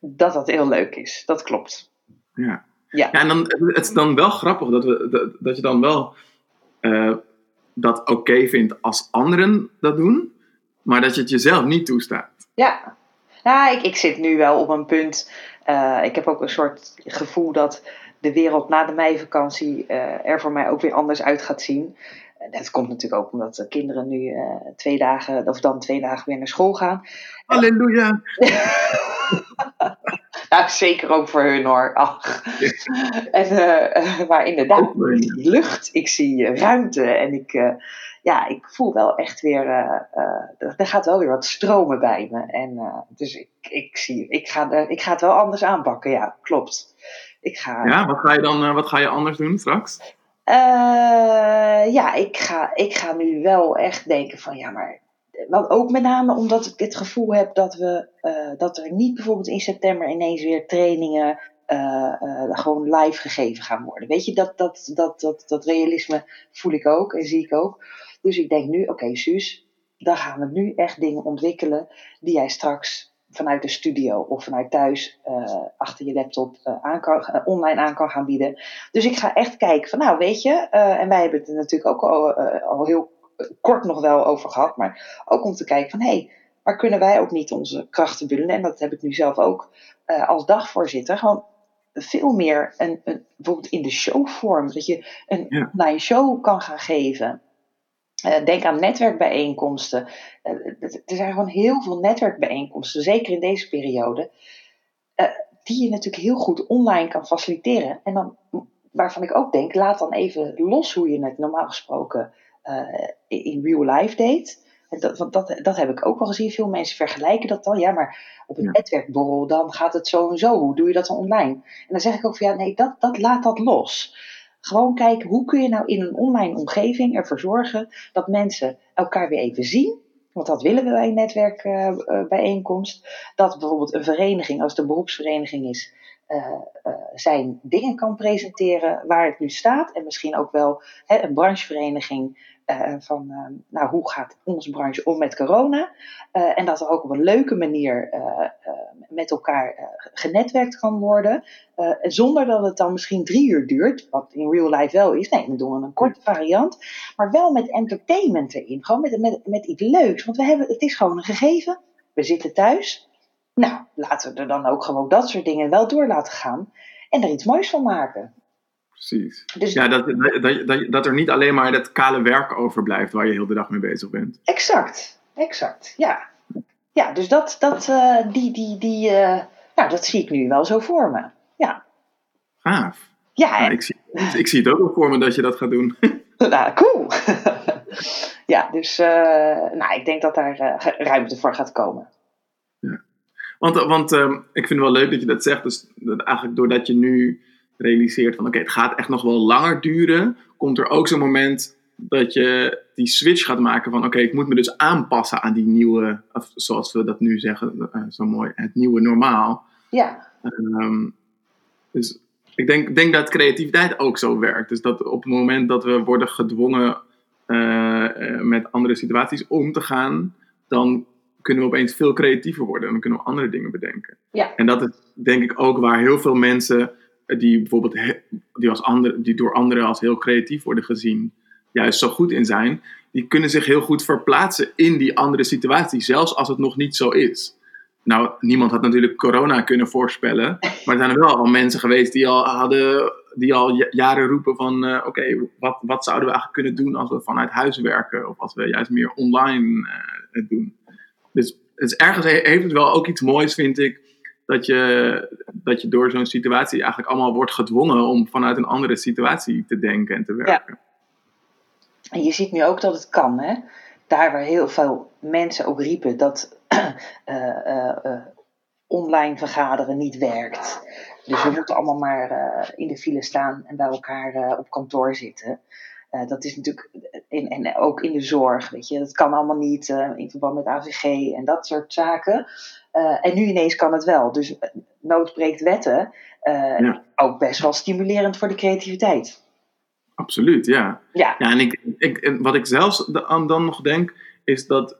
S2: dat dat heel leuk is. Dat klopt.
S1: Ja, ja. ja en dan, het is dan wel grappig dat, we, dat, dat je dan wel eh, dat oké vindt als anderen dat doen, maar dat je het jezelf niet toestaat.
S2: Ja, nou, ik, ik zit nu wel op een punt. Uh, ik heb ook een soort gevoel dat de wereld na de meivakantie uh, er voor mij ook weer anders uit gaat zien. Dat komt natuurlijk ook omdat de kinderen nu uh, twee dagen, of dan twee dagen weer naar school gaan.
S1: Halleluja! <laughs>
S2: nou, zeker ook voor hun hoor. Ach. En, uh, maar inderdaad, lucht, ik zie ruimte en ik, uh, ja, ik voel wel echt weer, er gaat wel weer wat stromen bij me. En dus ik, ik, zie, ik, ga, ik ga het wel anders aanpakken, ja, klopt. Ik ga,
S1: ja, wat ga je dan wat ga je anders doen straks?
S2: Uh, ja, ik ga, ik ga nu wel echt denken van ja, maar. Want ook met name omdat ik het gevoel heb dat, we, uh, dat er niet bijvoorbeeld in september ineens weer trainingen uh, gewoon live gegeven gaan worden. Weet je, dat, dat, dat, dat, dat realisme voel ik ook en zie ik ook. Dus ik denk nu, oké, Suus, dan gaan we nu echt dingen ontwikkelen die jij straks vanuit de studio of vanuit thuis uh, achter je laptop uh, aan kan, uh, online aan kan gaan bieden. Dus ik ga echt kijken van nou weet je, en wij hebben het er natuurlijk ook al, al heel kort nog wel over gehad, maar ook om te kijken van hé, hey, maar kunnen wij ook niet onze krachten bundelen? En dat heb ik nu zelf ook als dagvoorzitter. Gewoon veel meer een, een, bijvoorbeeld in de showvorm, dat je een ja. online show kan gaan geven. Uh, denk aan netwerkbijeenkomsten. Uh, er zijn gewoon heel veel netwerkbijeenkomsten, zeker in deze periode, uh, die je natuurlijk heel goed online kan faciliteren. En dan, waarvan ik ook denk, laat dan even los hoe je het normaal gesproken in real life deed. Dat, want dat, dat heb ik ook wel gezien. Veel mensen vergelijken dat dan. Ja, maar op een ja. netwerkborrel, dan gaat het zo en zo. Hoe doe je dat dan online? En dan zeg ik ook van ja, nee, dat, dat laat dat los. Gewoon kijken hoe kun je nou in een online omgeving ervoor zorgen dat mensen elkaar weer even zien. Want dat willen we bij een netwerkbijeenkomst. Uh, dat bijvoorbeeld een vereniging, als het een beroepsvereniging is, uh, zijn dingen kan presenteren waar het nu staat. En misschien ook wel hè, een branchevereniging uh, van uh, nou, hoe gaat onze branche om met corona. Uh, en dat er ook op een leuke manier met elkaar genetwerkt kan worden. zonder dat het dan misschien drie uur duurt, wat in real life wel is. Nee, dan doen we een korte variant. Maar wel met entertainment erin. Gewoon met, met, met iets leuks. Want we hebben, het is gewoon een gegeven. We zitten thuis. Nou, laten we er dan ook gewoon dat soort dingen wel door laten gaan. En er iets moois van maken
S1: precies. Dus ja, dat, dat, dat, dat er niet alleen maar dat kale werk overblijft waar je heel de dag mee bezig bent.
S2: Exact, exact, ja. Ja, dus dat, dat, uh, die, die, die, uh, nou, dat zie ik nu wel zo voor me. Ja.
S1: Gaaf. Ja, nou, ik, zie, ik zie het ook wel voor me dat je dat gaat doen. <laughs>
S2: nou, cool. ja, dus uh, nou, ik denk dat daar ruimte voor gaat komen.
S1: Ja. Want, want ehm, ik vind het wel leuk dat je dat zegt. Dus dat eigenlijk doordat je nu realiseert van oké, het gaat echt nog wel langer duren, komt er ook zo'n moment dat je die switch gaat maken van oké, ik moet me dus aanpassen aan die nieuwe, of zoals we dat nu zeggen, uh, zo mooi, het nieuwe normaal.
S2: Ja.
S1: Um, dus ik denk, denk dat creativiteit ook zo werkt. Dus dat op het moment dat we worden gedwongen uh, uh, met andere situaties om te gaan, dan kunnen we opeens veel creatiever worden en dan kunnen we andere dingen bedenken.
S2: Ja.
S1: En dat is denk ik ook waar heel veel mensen die bijvoorbeeld die, als andere, die door anderen als heel creatief worden gezien, juist zo goed in zijn, die kunnen zich heel goed verplaatsen in die andere situatie, zelfs als het nog niet zo is. Nou, niemand had natuurlijk corona kunnen voorspellen, maar er zijn er wel al mensen geweest die al hadden, die al jaren roepen van, uh, oké, wat, wat zouden we eigenlijk kunnen doen als we vanuit huis werken of als we juist meer online uh, doen. Dus is ergens heeft het wel ook iets moois, vind ik, dat je, dat je door zo'n situatie eigenlijk allemaal wordt gedwongen om vanuit een andere situatie te denken en te werken. Ja.
S2: En je ziet nu ook dat het kan, hè? Daar waar heel veel mensen ook riepen dat uh, <clears throat> uh, online vergaderen niet werkt. Dus we moeten allemaal maar eh, in de file staan en bij elkaar op kantoor zitten. Uh, dat is natuurlijk, in, en ook in de zorg, weet je, dat kan allemaal niet in verband met AVG en dat soort zaken. en nu ineens kan het wel. Dus nood breekt wetten. Ja. Ook best wel stimulerend voor de creativiteit.
S1: Absoluut, ja. Ja, ja en ik, ik, wat ik zelfs dan, dan nog denk, is dat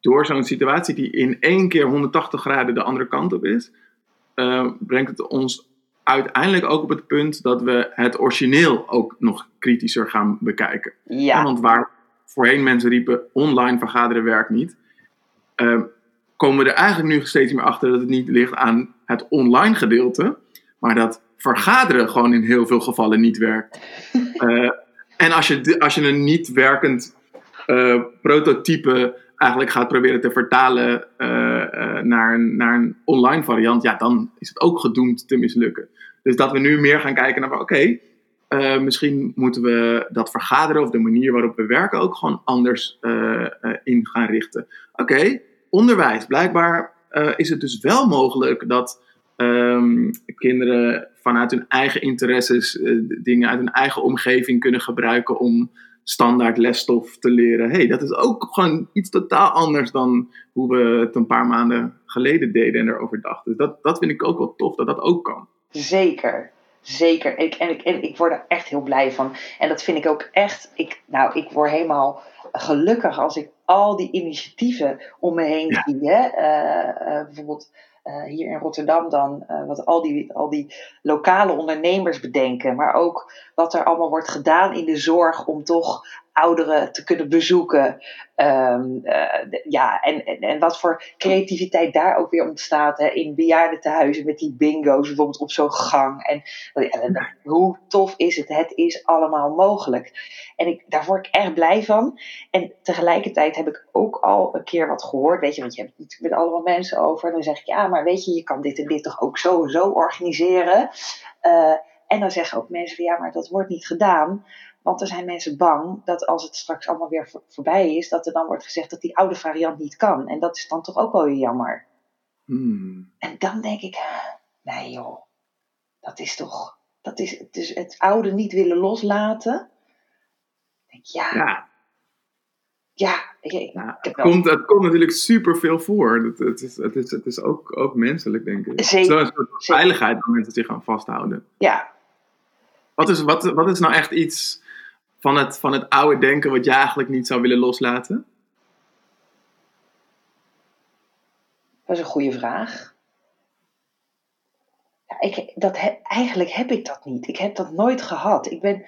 S1: door zo'n situatie die in één keer 180 graden de andere kant op is, brengt het ons uiteindelijk ook op het punt dat we het origineel ook nog kritischer gaan bekijken. Ja. want waar voorheen mensen riepen online vergaderen werkt niet, uh, komen we er eigenlijk nu steeds meer achter dat het niet ligt aan het online gedeelte, maar dat vergaderen gewoon in heel veel gevallen niet werkt. Uh, <laughs> en als je, als je een niet werkend uh, prototype eigenlijk gaat proberen te vertalen uh, naar, een, naar een online variant, ja, dan is het ook gedoemd te mislukken. Dus dat we nu meer gaan kijken naar, oké, okay, misschien moeten we dat vergaderen of de manier waarop we werken ook gewoon anders in gaan richten. Oké, onderwijs. Blijkbaar is het dus wel mogelijk dat um, kinderen vanuit hun eigen interesses dingen uit hun eigen omgeving kunnen gebruiken om standaard lesstof te leren. hey, dat is ook gewoon iets totaal anders dan hoe we het een paar maanden geleden deden en erover dachten. Dus dat, dat vind ik ook wel tof, dat dat ook kan.
S2: Zeker. Zeker. Ik, en, ik, en ik word er echt heel blij van. En dat vind ik ook echt. Ik, nou, ik word helemaal gelukkig als ik al die initiatieven om me heen zie. Hè? Uh, uh, bijvoorbeeld uh, hier in Rotterdam dan, uh, wat al die, al die lokale ondernemers bedenken, maar ook wat er allemaal wordt gedaan in de zorg om toch ouderen te kunnen bezoeken. Um, uh, ja, en, en, en, wat voor creativiteit daar ook weer ontstaat hè, in bejaardentehuizen met die bingo's bijvoorbeeld op zo'n gang. En, hoe tof is het? Het is allemaal mogelijk. En ik, daar word ik echt blij van. En tegelijkertijd heb ik ook al een keer wat gehoord, weet je, want je hebt het met allemaal mensen over. En dan zeg ik, ja, maar weet je, je kan dit en dit toch ook zo zo organiseren. Uh, en dan zeggen ook mensen ja, maar dat wordt niet gedaan. Want er zijn mensen bang dat als het straks allemaal weer voorbij is, dat er dan wordt gezegd dat die oude variant niet kan. En dat is dan toch ook wel weer jammer. Hmm. En dan denk ik, nee joh, dat is toch, dat is dus het oude niet willen loslaten. Denk, ja, ja. Ja, ik,
S1: het, komt, het komt natuurlijk super veel voor. Het, het, is, het, is, het is ook, ook menselijk, denk ik. Zeker. Het is een soort veiligheid waar mensen zich gaan vasthouden. Ja. Wat is, wat, wat is nou echt iets van het, van het oude denken wat je eigenlijk niet zou willen loslaten?
S2: Dat is een goede vraag. Ja, ik, dat eigenlijk heb ik dat niet. Ik heb dat nooit gehad. Ik ben,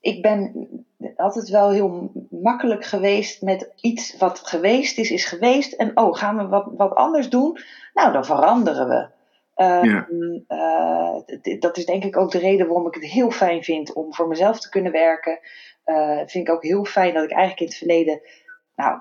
S2: ik ben altijd wel heel makkelijk geweest met iets wat geweest is, is geweest. En oh, gaan we wat, wat anders doen? Nou, dan veranderen we. Ehm, eh, dat is denk ik ook de reden waarom ik het heel fijn vind om voor mezelf te kunnen werken. Uh, vind ik ook heel fijn dat ik eigenlijk in het verleden. Nou,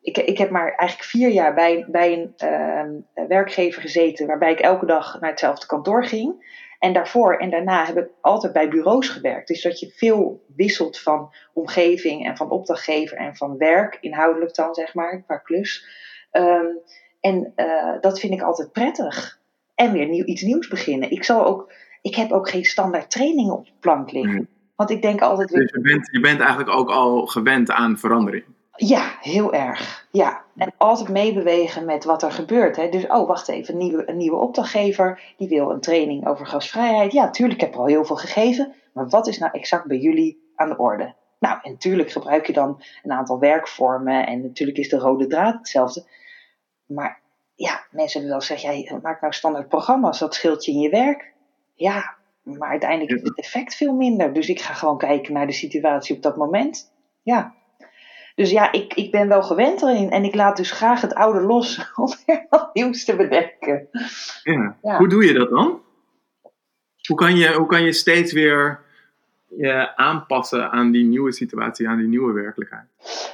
S2: ik, ik heb maar eigenlijk vier jaar bij, bij een ehm, werkgever gezeten waarbij ik elke dag naar hetzelfde kantoor ging. En daarvoor en daarna heb ik altijd bij bureaus gewerkt. Dus dat je veel wisselt van omgeving en van opdrachtgever en van werk, inhoudelijk dan zeg maar, qua klus. Um, en uh, dat vind ik altijd prettig en weer nieuw, iets nieuws beginnen. Ik, zal ook, ik heb ook geen standaard trainingen op de plank liggen. Want ik denk altijd.
S1: Dus je bent, je bent eigenlijk ook al gewend aan verandering.
S2: Ja, heel erg. Ja. En altijd meebewegen met wat er gebeurt. Hè. Dus, oh, wacht even, een nieuwe, een nieuwe opdrachtgever die wil een training over gasvrijheid. Ja, tuurlijk, ik heb er al heel veel gegeven. Maar wat is nou exact bij jullie aan de orde? Nou, en natuurlijk gebruik je dan een aantal werkvormen. En natuurlijk is de rode draad hetzelfde. Maar ja, mensen hebben wel gezegd, ja, maak nou standaard programma's, dat scheelt je in je werk. Ja, maar uiteindelijk is het effect veel minder. Dus ik ga gewoon kijken naar de situatie op dat moment. Ja. Dus ja, ik, ik ben wel gewend erin. En ik laat dus graag het oude los <laughs> om weer wat nieuws te bedenken.
S1: Ja. Hoe doe je dat dan? Hoe kan je, hoe kan je steeds weer je aanpassen aan die nieuwe situatie, aan die nieuwe werkelijkheid?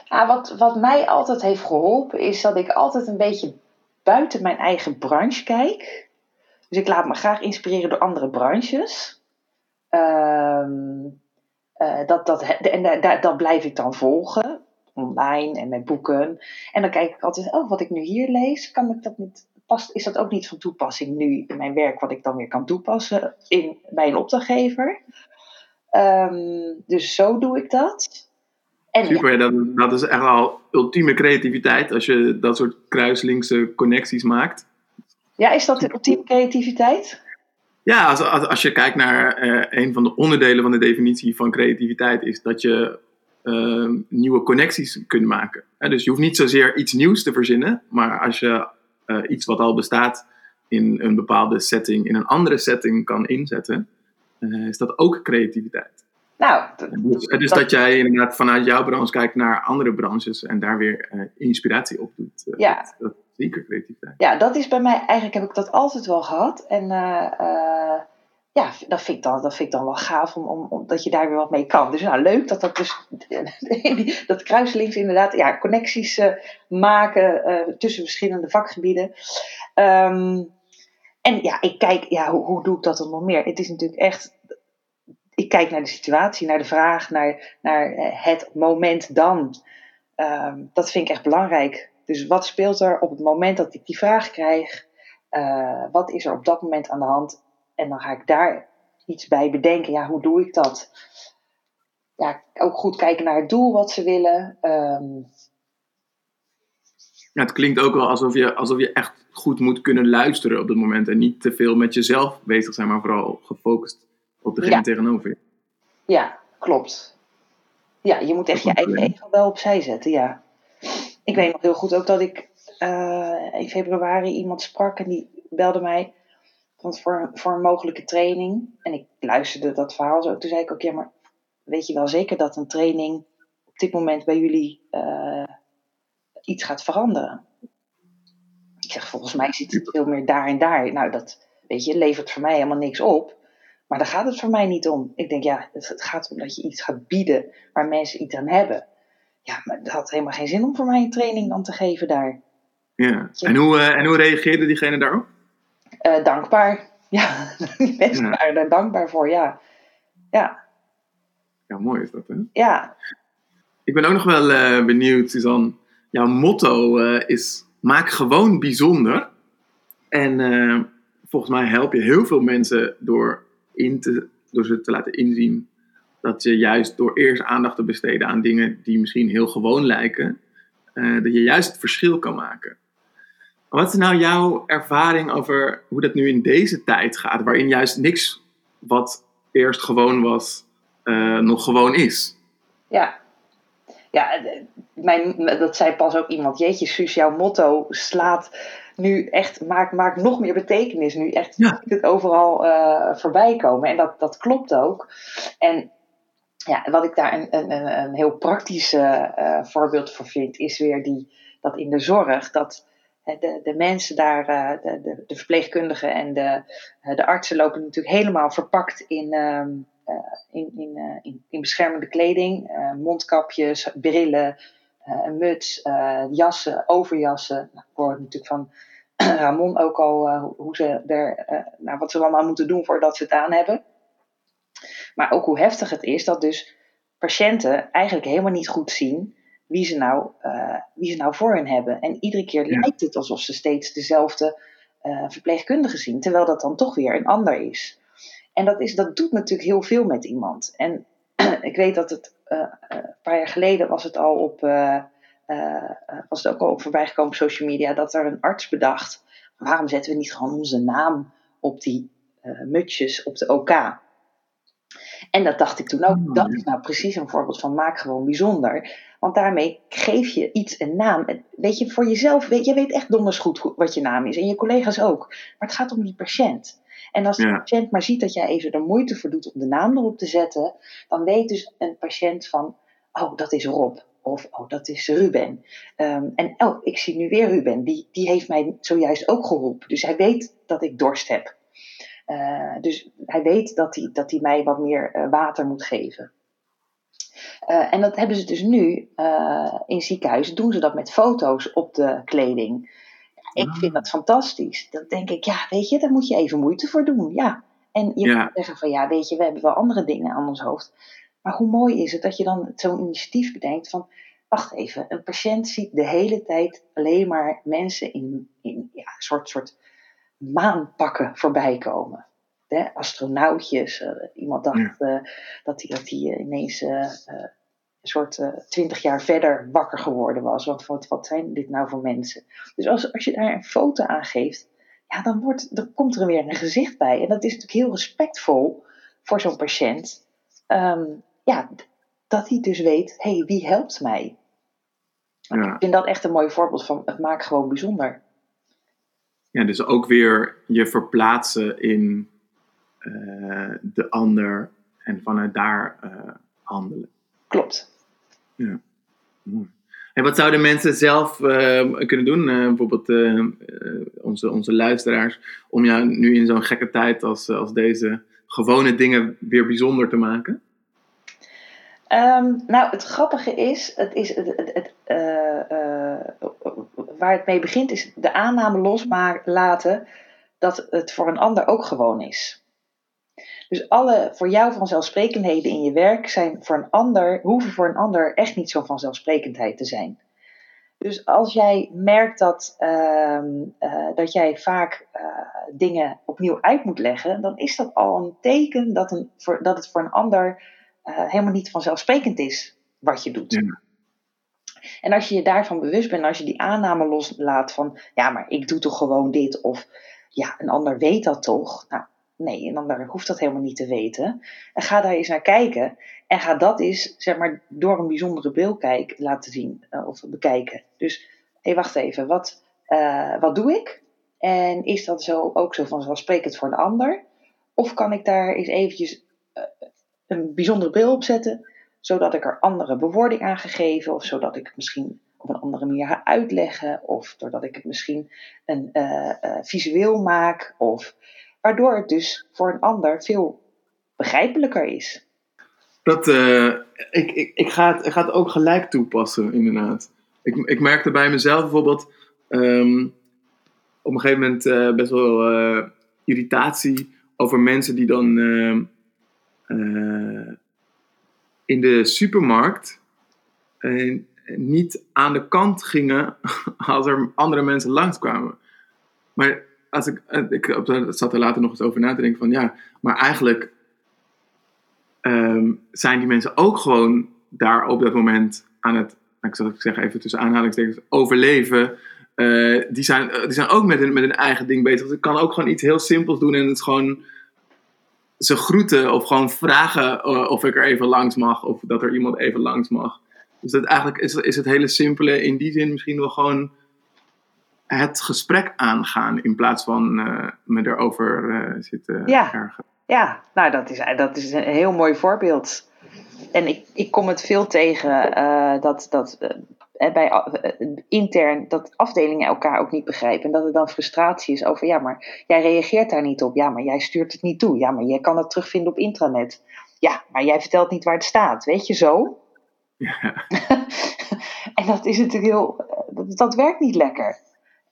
S2: Ja, wat, wat mij altijd heeft geholpen, is dat ik altijd een beetje buiten mijn eigen branche kijk. Dus ik laat me graag inspireren door andere branches. Ehm, eh, dat, dat, en dat, dat blijf ik dan volgen, online en met boeken. En dan kijk ik altijd, oh, wat ik nu hier lees, kan ik dat niet, past, is dat ook niet van toepassing nu in mijn werk, wat ik dan weer kan toepassen in, bij een opdrachtgever. Ehm, dus zo doe ik dat.
S1: En Super, ja. dat, dat is echt al ultieme creativiteit als je dat soort kruislinkse connecties maakt.
S2: Ja, is dat de ultieme creativiteit?
S1: Ja, als, als, als je kijkt naar uh, een van de onderdelen van de definitie van creativiteit, is dat je uh, nieuwe connecties kunt maken. dus je hoeft niet zozeer iets nieuws te verzinnen, maar als je uh, iets wat al bestaat in een bepaalde setting, in een andere setting kan inzetten, is dat ook creativiteit.
S2: Nou,
S1: dus, dus dat, dat, jij inderdaad vanuit jouw branche kijkt naar andere branches en daar weer inspiratie op doet.
S2: ja.
S1: Dat, zeker creativiteit.
S2: Ja, dat is bij mij, eigenlijk heb ik dat altijd wel gehad. En uh, uh, ja, dat vind, ik dan, dat vind ik dan wel gaaf, om, om, om, dat je daar weer wat mee kan. Dus nou, leuk dat dat dus, <laughs> dat kruislinks inderdaad, ja, connecties maken tussen verschillende vakgebieden. Um, en ja, ik kijk, ja, hoe, hoe doe ik dat dan nog meer? Het is natuurlijk echt, ik kijk naar de situatie, naar de vraag, naar, naar het moment dan. Um, dat vind ik echt belangrijk. Dus wat speelt er op het moment dat ik die vraag krijg? Uh, wat is er op dat moment aan de hand? En dan ga ik daar iets bij bedenken. Ja, hoe doe ik dat? Ja, ook goed kijken naar het doel wat ze willen.
S1: Ja, het klinkt ook wel alsof je, alsof je echt goed moet kunnen luisteren op dat moment. En niet te veel met jezelf bezig zijn, maar vooral gefocust op degene ja. tegenover je.
S2: Ja, klopt. Ja, je moet echt je eigen ego wel opzij zetten, ja ik weet nog heel goed ook dat ik uh, in februari iemand sprak en die belde mij voor, voor een mogelijke training. En ik luisterde dat verhaal zo. Toen zei ik ook, ja, maar weet je wel zeker dat een training op dit moment bij jullie uh, iets gaat veranderen? Ik zeg, volgens mij zit het veel meer daar en daar. Nou, dat weet je, levert voor mij helemaal niks op. Maar daar gaat het voor mij niet om. Ik denk, ja, het gaat om dat je iets gaat bieden waar mensen iets aan hebben ja, maar het had helemaal geen zin om voor mij een training dan te geven daar.
S1: Ja, en hoe, uh, en hoe reageerde diegene daarop?
S2: Uh, dankbaar. Ja, <laughs> mensen ja. waren daar dankbaar voor, ja. Ja.
S1: Ja, mooi is dat, hè?
S2: Ja.
S1: Ik ben ook nog wel uh, benieuwd, Suzanne. Jouw motto is maak gewoon bijzonder. En volgens mij help je heel veel mensen door, in door ze te laten inzien dat je juist door eerst aandacht te besteden aan dingen die misschien heel gewoon lijken, uh, dat je juist het verschil kan maken. Wat is nou jouw ervaring over hoe dat nu in deze tijd gaat, waarin juist niks wat eerst gewoon was, uh, nog gewoon is?
S2: Ja, ja mijn, dat zei pas ook iemand. Jeetje, Suus, jouw motto slaat nu echt, maakt, maakt nog meer betekenis. Nu echt ja. het overal uh, voorbij komen. En dat, dat klopt ook. En ja, wat ik daar een, een, een heel praktisch uh, voorbeeld voor vind, is weer die, dat in de zorg, dat de, de mensen daar, de, de, de, verpleegkundigen en de, de artsen lopen natuurlijk helemaal verpakt in, in, in, in, in, beschermende kleding, mondkapjes, brillen, een muts, jassen, overjassen. Nou, ik hoor natuurlijk van <clears throat> Ramon ook al hoe ze er, nou, wat ze allemaal moeten doen voordat ze het aan hebben. Maar ook hoe heftig het is dat dus patiënten eigenlijk helemaal niet goed zien wie ze nou, uh, wie ze nou voor hen hebben. En iedere keer lijkt het alsof ze steeds dezelfde uh, verpleegkundige zien, terwijl dat dan toch weer een ander is. En dat, is, dat doet natuurlijk heel veel met iemand. En <clears throat> ik weet dat het uh, een paar jaar geleden was het al op, was het ook al op voorbij gekomen op social media, dat er een arts bedacht, waarom zetten we niet gewoon onze naam op die mutjes op de OK? En dat dacht ik toen ook. Oh, dat is nou precies een voorbeeld van maak gewoon bijzonder. Want daarmee geef je iets een naam. Weet je, voor jezelf, weet, je weet echt donders goed wat je naam is. En je collega's ook. Maar het gaat om die patiënt. En als de ja. patiënt maar ziet dat jij even de moeite voor doet om de naam erop te zetten, dan weet dus een patiënt van, oh, dat is Rob. Of, oh, dat is Ruben. Um, en, oh, ik zie nu weer Ruben. Die, die heeft mij zojuist ook geroepen. Dus hij weet dat ik dorst heb. Uh, dus hij weet dat hij, dat hij mij wat meer uh, water moet geven. Uh, en dat hebben ze dus nu in ziekenhuizen, doen ze dat met foto's op de kleding. Ik vind dat fantastisch. Dan denk ik, ja, weet je, daar moet je even moeite voor doen. Ja. En je ja. kan zeggen van, ja, weet je, we hebben wel andere dingen aan ons hoofd. Maar hoe mooi is het dat je dan zo'n initiatief bedenkt van, wacht even, een patiënt ziet de hele tijd alleen maar mensen in, in ja, een soort, soort maanpakken voorbij komen. De astronautjes, uh, iemand dacht uh, dat hij dat die, ineens uh, een soort twintig jaar verder wakker geworden was. Want wat, wat zijn dit nou voor mensen? Dus als, als je daar een foto aan geeft, ja, dan, wordt, dan komt er weer een gezicht bij. En dat is natuurlijk heel respectvol voor zo'n patiënt. Um, ja, dat hij dus weet, hé, hey, wie helpt mij? Ja. Ik vind dat echt een mooi voorbeeld van het maakt gewoon bijzonder.
S1: Ja, dus ook weer je verplaatsen in uh, de ander en vanuit daar uh, handelen.
S2: Klopt.
S1: Ja, mooi. En wat zouden mensen zelf uh, kunnen doen, bijvoorbeeld onze, onze luisteraars, om jou nu in zo'n gekke tijd als, als deze gewone dingen weer bijzonder te maken?
S2: Um, nou, het grappige is, het is het, het, waar het mee begint, is de aanname loslaten dat het voor een ander ook gewoon is. Dus alle voor jou vanzelfsprekendheden in je werk zijn voor een ander, hoeven voor een ander echt niet zo'n vanzelfsprekendheid te zijn. Dus als jij merkt dat, uh, uh, dat jij vaak uh, dingen opnieuw uit moet leggen, dan is dat al een teken dat, een, voor, dat het voor een ander helemaal niet vanzelfsprekend is wat je doet. Ja. En als je je daarvan bewust bent, als je die aanname loslaat van, ja, maar ik doe toch gewoon dit, of ja, een ander weet dat toch. Nou, nee, een ander hoeft dat helemaal niet te weten. En ga daar eens naar kijken. En ga dat eens, zeg maar, door een bijzondere bril laten zien uh, of bekijken. Dus, hé, hey, wacht even, wat, uh, wat doe ik? En is dat zo ook zo vanzelfsprekend voor de ander? Of kan ik daar eens eventjes uh, een bijzondere bril op zetten, zodat ik er andere bewoording aan ga geven, of zodat ik het misschien op een andere manier ga uitleggen, of doordat ik het misschien een visueel maak, of waardoor het dus voor een ander veel begrijpelijker is.
S1: Dat, uh, ik, ik, ik, ga het, ik ga het ook gelijk toepassen, inderdaad. Ik, ik merkte bij mezelf bijvoorbeeld um, op een gegeven moment uh, best wel uh, irritatie over mensen die dan ehm, in de supermarkt niet aan de kant gingen <laughs> als er andere mensen langskwamen. Maar als ik, ik zat er later nog eens over na te denken van ja, maar eigenlijk um, zijn die mensen ook gewoon daar op dat moment aan het, nou, ik zal het zeggen even tussen aanhalingstekens, overleven. Uh, die, zijn, die zijn ook met hun, met hun eigen ding bezig. Dus ik kan ook gewoon iets heel simpels doen en het gewoon ze groeten of gewoon vragen of ik er even langs mag of dat er iemand even langs mag. Dus dat eigenlijk is, is het hele simpele in die zin misschien wel gewoon het gesprek aangaan in plaats van uh, me erover uh, zitten
S2: ja. ergen. Ja, nou dat is, dat is een heel mooi voorbeeld. En ik, ik kom het veel tegen uh, dat, dat bij intern dat afdelingen elkaar ook niet begrijpen. En dat er dan frustratie is over, ja, maar jij reageert daar niet op. Ja, maar jij stuurt het niet toe. Ja, maar jij kan het terugvinden op intranet. Ja, maar jij vertelt niet waar het staat. Weet je zo? Ja. <laughs> <laughs> en dat is natuurlijk heel, dat, dat werkt niet lekker.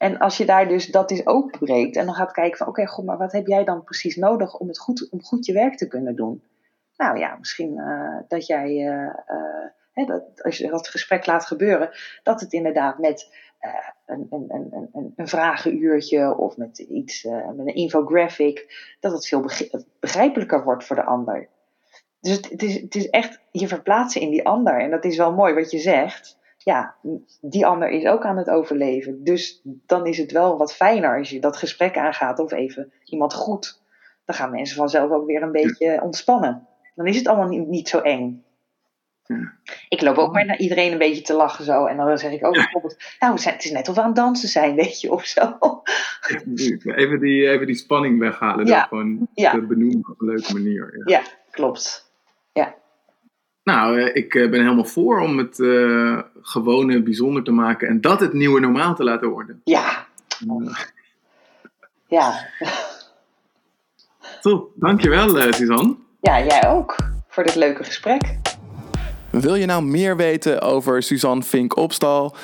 S2: En als je daar dus dat is openbreekt en dan gaat kijken van oké, goed, maar wat heb jij dan precies nodig om, het goed, om goed je werk te kunnen doen? Nou ja, misschien uh, dat jij, uh, uh, hè, dat, als je dat gesprek laat gebeuren, dat het inderdaad met een, een, een, een, een vragenuurtje of met iets, met een infographic, dat het veel begrijpelijker wordt voor de ander. Dus het, het, is, het is echt je verplaatsen in die ander. En dat is wel mooi wat je zegt ja, die ander is ook aan het overleven. Dus dan is het wel wat fijner als je dat gesprek aangaat of even iemand goed. Dan gaan mensen vanzelf ook weer een beetje ontspannen. Dan is het allemaal niet, niet zo eng. Ja. Ik loop ook maar naar iedereen een beetje te lachen zo. En dan zeg ik ook bijvoorbeeld, nou, het is net of we aan het dansen zijn, <laughs> weet je, of zo.
S1: Even die, even die spanning weghalen. Ja. Dat gewoon benoemen op een leuke manier.
S2: Ja, ja klopt. Ja.
S1: Nou, eh, ik eh, ben helemaal voor om het uh, gewone bijzonder te maken en dat het nieuwe normaal te laten worden.
S2: Ja. Ja.
S1: Top, dankjewel uh, Suzanne.
S2: Ja, jij ook voor dit leuke gesprek.
S1: Wil je nou meer weten over Suzanne Vink Opstal?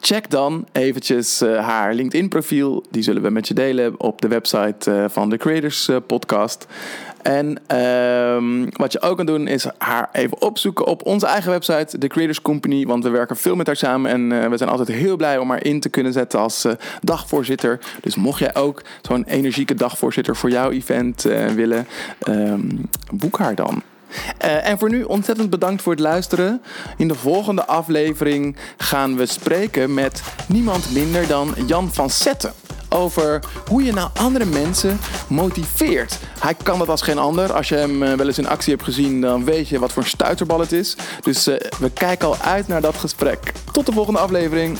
S1: check dan eventjes uh, haar LinkedIn profiel. Die zullen we met je delen op de website uh, van de Creators Podcast. En ehm, wat je ook kan doen is haar even opzoeken op onze eigen website, The Creators Company. Want we werken veel met haar samen en we zijn altijd heel blij om haar in te kunnen zetten als dagvoorzitter. Dus mocht jij ook zo'n energieke dagvoorzitter voor jouw event willen, um, boek haar dan. En voor nu ontzettend bedankt voor het luisteren. In de volgende aflevering gaan we spreken met niemand minder dan Jan van Zetten. Over hoe je nou andere mensen motiveert. Hij kan dat als geen ander. Als je hem uh, wel eens in actie hebt gezien, dan weet je wat voor een stuiterbal het is. Dus uh, we kijken al uit naar dat gesprek. Tot de volgende aflevering.